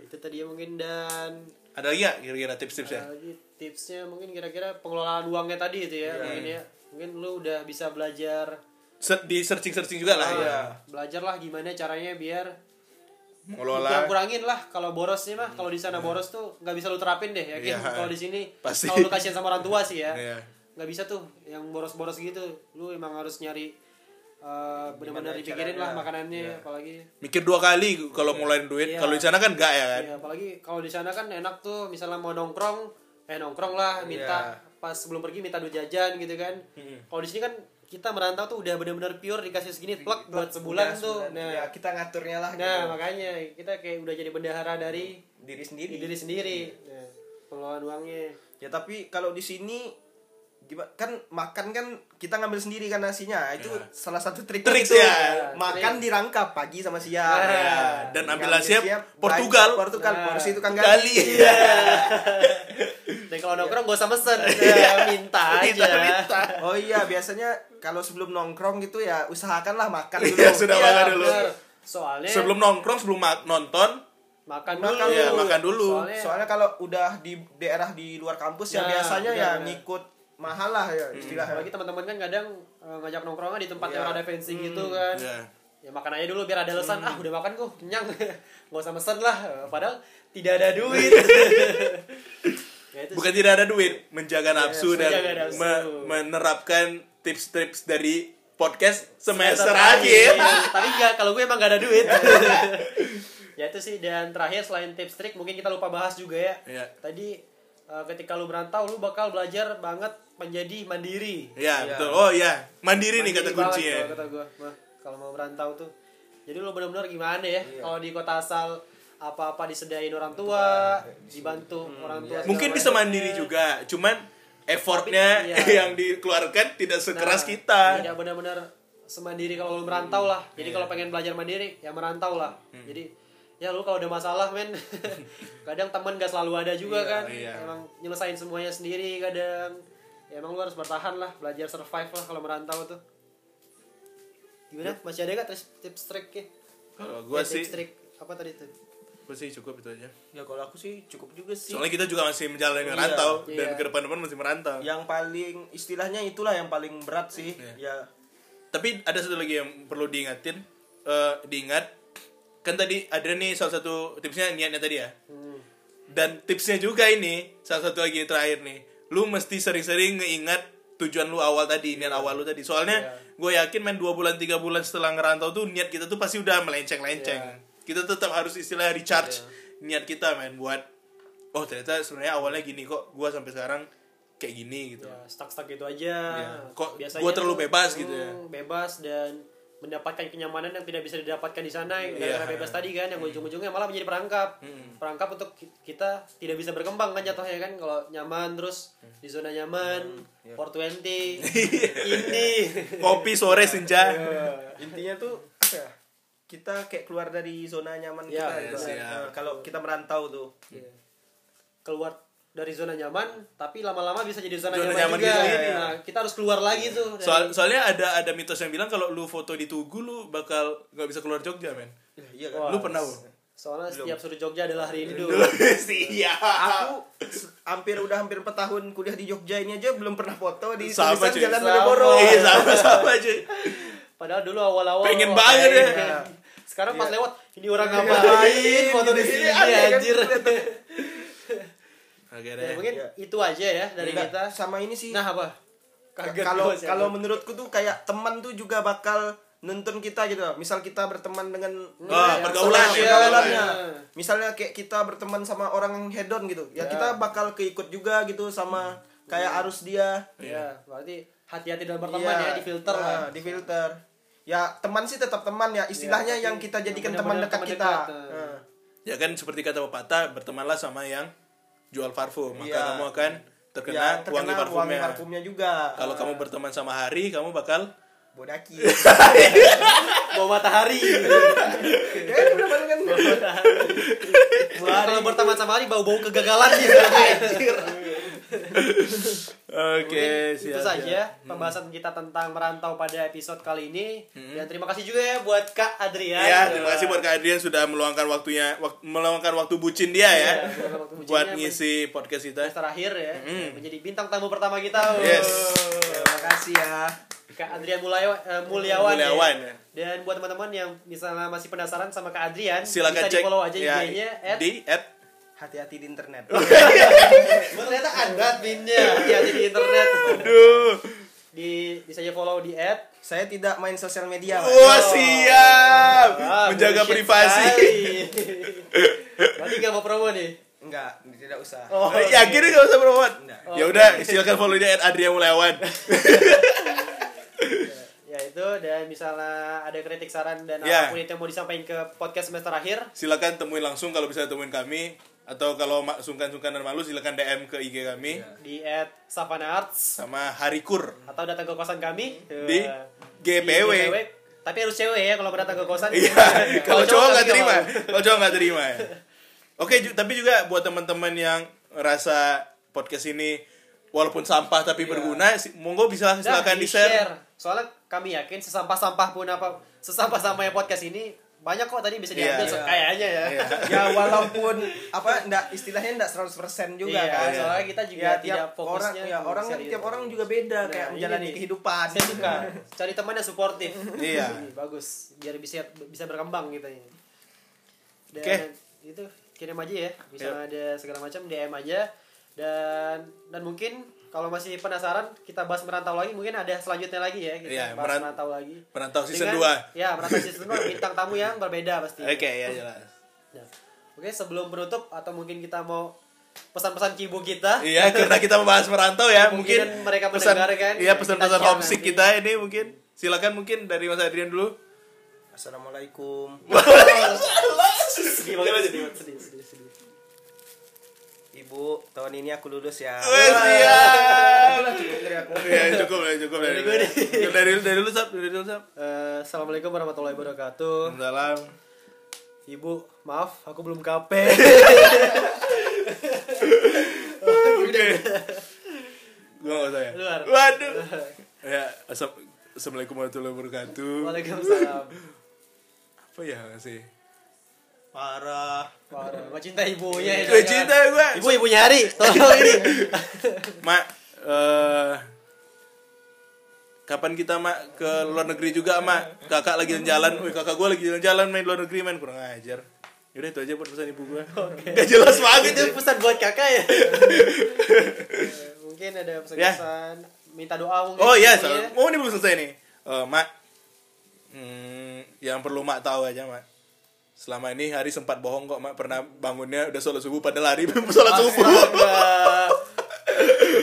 itu tadi ya mungkin dan
ada lagi nggak kira-kira tips-tipsnya
Ada lagi tipsnya mungkin kira-kira pengelolaan uangnya tadi itu ya
Iya.
mungkin ya. Mungkin lu udah bisa belajar
Se- di searching-searching juga lah ya
Iya.
belajar lah gimana caranya biar
mengelola.
Yang kurangin lah kalau borosnya mah. Kalau di sana boros tuh nggak bisa lu terapin deh yakin
Iya.
kalau di sini
Pasti.
kalau lu kasihan sama orang tua sih ya.
Iya.
nggak bisa tuh yang boros-boros gitu. Lu emang harus nyari eh, benar-benar dipikirin lah makanannya
Iya.
apalagi.
Mikir dua kali kalau mulai duit.
Iya.
kalau di sana kan enggak ya kan?
Iya, apalagi kalau di sana kan enak tuh. Misalnya mau nongkrong eh nongkrong lah minta
Iya.
pas sebelum pergi minta duit jajan gitu kan. Kalau di sini kan kita merantau tuh udah benar-benar pure dikasih segini plek buat sebulan tuh.
sebulan.
nah.
ya kita ngaturnya lah
nah
gitu.
makanya kita kayak udah jadi bendahara dari
diri sendiri.
diri sendiri. Nah, pengelolaan uangnya.
Ya tapi kalau di sini kan makan kan kita ngambil sendiri kan nasinya. Itu
Ya.
salah satu trik
Trik
itu.
ya.
makan dirangkap pagi sama siang.
Nah,
Ya, dan ambil hasilnya
siap,
Portugal.
Portugal.
Nah.
porsi tukang
Kali.
gali.
Dan kalau nongkrong gak usah mesen ya, minta aja.
Minta.
oh iya biasanya kalau sebelum nongkrong gitu ya usahakanlah makan dulu.
Iya, sudah
Iya,
makan dulu.
bener. soalnya
sebelum nongkrong sebelum ma- nonton
makan
Makan
dulu.
Iya, makan dulu.
soalnya,
soalnya kalau udah di daerah di luar kampus ya
Nah,
biasanya ya ngikut mahal lah ya istilahnya
apalagi teman-teman kan kadang eh, ngajak nongkrongnya di tempat
Iya.
yang ada fancy gitu kan.
ya
ya makan aja dulu biar ada alasan
Hmm.
ah udah makan kok kenyang. (laughs) Nggak usah mesen lah. Padahal tidak ada (laughs) duit. Ya, itu
bukan tidak ada duit menjaga nafsu dan
menjaga nafsu.
me- menerapkan tips-tips dari podcast semester
Semester
akhir. (laughs)
tapi enggak kalau gue emang gak ada duit. Ya itu sih. Dan terakhir selain tips trik mungkin kita lupa bahas juga ya.
Iya.
tadi eh, ketika lu berantau lu bakal belajar banget menjadi mandiri.
Ya
Iya.
betul. Oh ya mandiri nih
Mandiri
kata
banget
kuncinya.
kalau kata gue mah kalau mau berantau tuh. Jadi lu benar-benar gimana ya?
Iya.
kalau di kota asal apa-apa disediain orang tua dibantu orang tua
iya.
mungkin bisa mandiri juga cuman effortnya
Tapi, iya. (laughs)
yang dikeluarkan tidak sekeras
Nah,
kita.
tidak benar-benar semandiri kalau lu merantau lah. Jadi
Iya.
kalau pengen belajar mandiri ya merantau lah.
Hmm.
jadi ya lu kalau udah masalah men (laughs) kadang temen gak selalu ada juga
Iya,
kan.
iya.
emang nyelesain semuanya sendiri kadang ya emang lu harus bertahan lah belajar survive lah kalau merantau tuh. Gimana? Masih ada gak tips tips triknya?
Kalau gua
Eh,
sih
tips trik apa tadi tuh?
Gua sih cukup itu aja.
Ya kalau aku sih cukup juga sih.
Soalnya kita juga masih menjalani
Iya,
merantau dan
iya.
ke depan-depan masih merantau.
Yang paling istilahnya itulah yang paling berat sih.
Iya.
ya.
Tapi ada satu lagi yang perlu diingatin, eh, diingat kan tadi ada nih salah satu tipsnya niatnya tadi ya.
Hmm.
Dan tipsnya juga ini salah satu lagi terakhir nih, lu mesti sering-sering ngeingat tujuan lu awal tadi, niat awal lu tadi. Soalnya
Iya.
gue yakin main dua bulan tiga bulan setelah ngerantau tuh niat kita tuh pasti udah melenceng-lenceng.
Iya.
kita tetap harus istilah recharge niat kita men buat oh ternyata sebenarnya awalnya gini kok gua sampai sekarang kayak gini gitu
ya stuck stuck gitu aja
Iya. Kok gua terlalu bebas gitu ya?
hmm, bebas dan mendapatkan kenyamanan yang tidak bisa didapatkan di sana
Iya.
gara-gara bebas tadi kan yang ujung-ujungnya malah menjadi perangkap perangkap untuk ki- kita tidak bisa berkembang kan jatuhnya kan kalau nyaman terus di zona nyaman 420 (laughs) ini
kopi sore senja
intinya tuh apa ya? kita kayak keluar dari zona nyaman
Ya,
kita
ya,
gitu.
siap.
Nah, kalau kita merantau tuh
Iya. keluar dari zona nyaman tapi lama-lama bisa jadi zona,
Zona
nyaman,
nyaman
juga
gitu, iya.
nah kita harus keluar lagi tuh dari-
Soal, soalnya ada ada mitos yang bilang kalau lu foto di Tugu lu bakal nggak bisa keluar Jogja men
iya
Wah,
lu pernah Bu?
soalnya setiap sudut Jogja adalah hari ini dulu (laughs)
Siap.
aku hampir udah hampir 4 tahun kuliah di Jogja ini aja belum pernah foto di
Sama,
tulisan
cuy.
Jalan
Sama.
Malioboro.
Iya sama-sama cuy.
Padahal dulu awal-awal
Pengen banget ya.
pengen. Sekarang pas
Iya.
lewat ini orang ngapain foto di sini
Iya, iya,
Ya,
deh.
mungkin
Iya.
itu aja ya dari
Enggak,
kita.
sama ini sih
Nah, apa? Kaget
kalau kalau menurutku tuh kayak teman tuh juga bakal nuntun kita gitu misal kita berteman dengan
Wah,
ya,
pergaulan ya,
pergaulannya
Nah.
misalnya kayak kita berteman sama orang yang hedon gitu ya,
Ya.
kita bakal keikut juga gitu sama kayak arus dia
Ya, berarti hati-hati dalam berteman
Iya,
ya, di filter
nah,
lah.
di filter ya teman sih tetap teman ya istilahnya
tapi
yang kita jadikan
yang
teman dekat
teman
kita
dekat. Nah.
Ya kan seperti kata pepatah bertemanlah sama yang jual parfum maka
Iya.
kamu akan terkena,
Ya,
wangi
terkena
parfumnya.
parfumnya juga
Kalau kamu berteman sama Hari, kamu bakal
bodaki (laughs)
Bawa matahari.
ya kan
Kalau berteman sama hari bau-bau kegagalan gitu.
Oke,
Itu
siap.
saja
siap.
pembahasan kita tentang merantau pada episode kali ini. Dan terima kasih juga ya buat Kak Adrian.
Ya, terima kasih buat Kak Adrian sudah meluangkan waktunya wak- meluangkan waktu bucin dia ya.
Meluangkan waktu bucinnya
buat ngisi podcast kita.
terakhir ya menjadi bintang tamu pertama kita
Yes.
terima kasih ya
Kak Adrian Mulyawan, eh, Mulyawan,
Mulyawan,
ya.
ya.
dan buat teman-teman yang misalnya masih penasaran sama Kak Adrian
Silakan
bisa
cek
di follow aja
ya,
IG-nya at
di at
hati-hati di internet
Oh, (laughs) ternyata ada adminnya ya di internet
Aduh.
di bisa aja follow di at
saya tidak main sosial media.
Wah, siap.
Wah,
Menjaga
bullshit
privasi. (laughs)
berarti gak mau promo nih
enggak tidak usah
oh,
ya akhirnya gak usah promote.
Enggak.
Ya udah, silakan follow dia at Adrian Mulyawan. (laughs)
ya itu dan misalnya ada kritik saran dan
Ya.
apa pun itu yang mau disampaikan ke podcast semester akhir
silakan temuin langsung kalau bisa temuin kami atau kalau sungkan-sungkan dan malu silakan DM ke IG kami
di at Savana Arts
sama Harikur
atau datang ke kosan kami
Di
Eh,
GPW.
di GPW. tapi harus cewek ya kalau datang ke kosan
Iya, kalau cowok nggak terima, kalau cowok nggak terima. ya. Oke, ju- tapi juga buat teman-teman yang rasa podcast ini walaupun sampah tapi berguna, si- monggo bisa
Dah,
silakan di share.
soalnya kami yakin sesampah-sampah pun apa sesampah-sampahnya podcast ini banyak kok tadi bisa
Iya,
diambil
iya.
kayaknya ya
Iya. (laughs)
ya walaupun apa enggak istilahnya enggak 100% juga
Iya,
kan
soalnya kita juga
ya,
tidak
tiap orang
fokusnya
ya
ke
orang kan tiap orang juga beda
Nah,
kayak
ini
menjalani
nih.
kehidupan
saya suka (laughs) cari teman yang suportif
Iya. (laughs)
Ini, bagus biar bisa bisa berkembang gitu ya dan
Oke.
itu kirim aja ya bisa
Yap.
ada segala macam DM aja dan dan mungkin kalau masih penasaran kita bahas merantau lagi mungkin ada selanjutnya lagi ya kita
Iya,
bahas
meran-
merantau lagi
Perantau season
Dengan-
2.
ya merantau season 2 bintang tamu yang berbeda pasti (laughs)
Oke, ya jelas.
Nah, oke sebelum penutup atau mungkin kita mau pesan-pesan cibu kita
Iya, karena kita membahas merantau ya, mungkin
mereka
pesan,
mendengarkan,
iya
ya,
pesan-pesan homesick
nanti.
kita ini mungkin silakan mungkin dari Mas Adrian dulu.
assalamualaikum (laughs)
sedih banget sedih, sedih, sedih, sedih.
Ibu tahun ini aku lulus ya
Wes, siap.
cukup dari aku
Iya, cukup lah, cukup dari
Dari
dari dari lu sap, dari lu sap.
Eh, Assalamualaikum warahmatullahi wabarakatuh
Salam.
Ibu, maaf, aku belum kape. (laughs)
Oke. Gua enggak usah ya.
Luar.
Waduh. (laughs) Ya, Assalamualaikum warahmatullahi wabarakatuh.
Waalaikumsalam.
Apa ya sih?
Parah
Parah, gua cinta ibunya. ya,
Gue cinta gue.
Ibu, ibunya Hari. Tolong ini.
Mak, eh kapan kita mak ke luar negeri juga mak? Kakak lagi jalan, wih kakak gue lagi jalan-jalan main luar negeri main kurang ajar. Yaudah itu aja buat pesan ibu gue. Gak jelas banget.
Itu
ya.
pesan buat kakak ya. (laughs) Mungkin ada pesan-pesan. Minta doa mungkin.
Oh iya, so, oh ini belum selesai nih. Eh, mak, hmm, yang perlu mak tahu aja mak. Selama ini hari sempat bohong kok mak. Pernah bangunnya udah sholat subuh pada lari (laughs) sholat subuh. (laughs)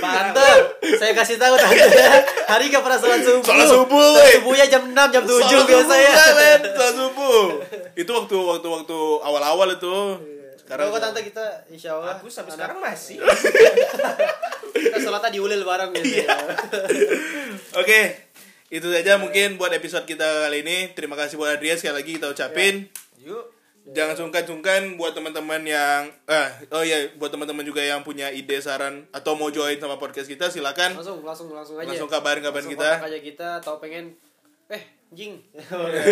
Tante, saya kasih tahu tante Hari gak pernah sholat subuh.
Sholat subuh,
Sholat subuhnya jam 6, jam 7
Sholat
biasanya.
subuh, men. sholat subuh. Itu waktu waktu waktu awal awal itu.
Sekarang
sekarang
kok tante kita insya Allah
Aku sampai sekarang masih. (laughs)
Kita sholatnya di ulil bareng gitu
Iya. Oke, itu saja mungkin buat episode kita kali ini. Terima kasih buat Adrian sekali lagi kita ucapin.
Yuk.
Jangan sungkan-sungkan buat teman-teman yang eh oh iya buat teman-teman juga yang punya ide saran atau mau join sama podcast kita silakan
Langsung, langsung, langsung aja
langsung kabarin-kabarin
Langsung
kita.
aja kita atau pengen Eh, jing (laughs)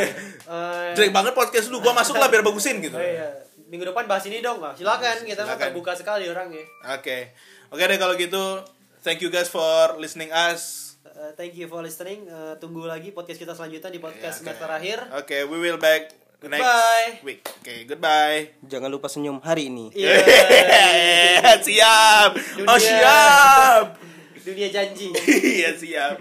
Eh,
Jelek banget podcast lu, gua masuk lah biar bagusin gitu.
Oh iya, minggu depan bahas ini dong, Bang. Silakan, kita
Silakan.
terbuka sekali orangnya.
Oke. Oke deh kalau gitu, thank you guys for listening us.
Uh, thank you for listening. Uh, tunggu lagi podcast kita selanjutnya di
Ya,
podcast
oke.
semester akhir.
Oke, we will back next
Goodbye.
week. Oke, goodbye.
Jangan lupa senyum hari ini.
Iya. (laughs)
siap. Oh
Dunia.
siap.
Dunia janji. (laughs)
Iya siap.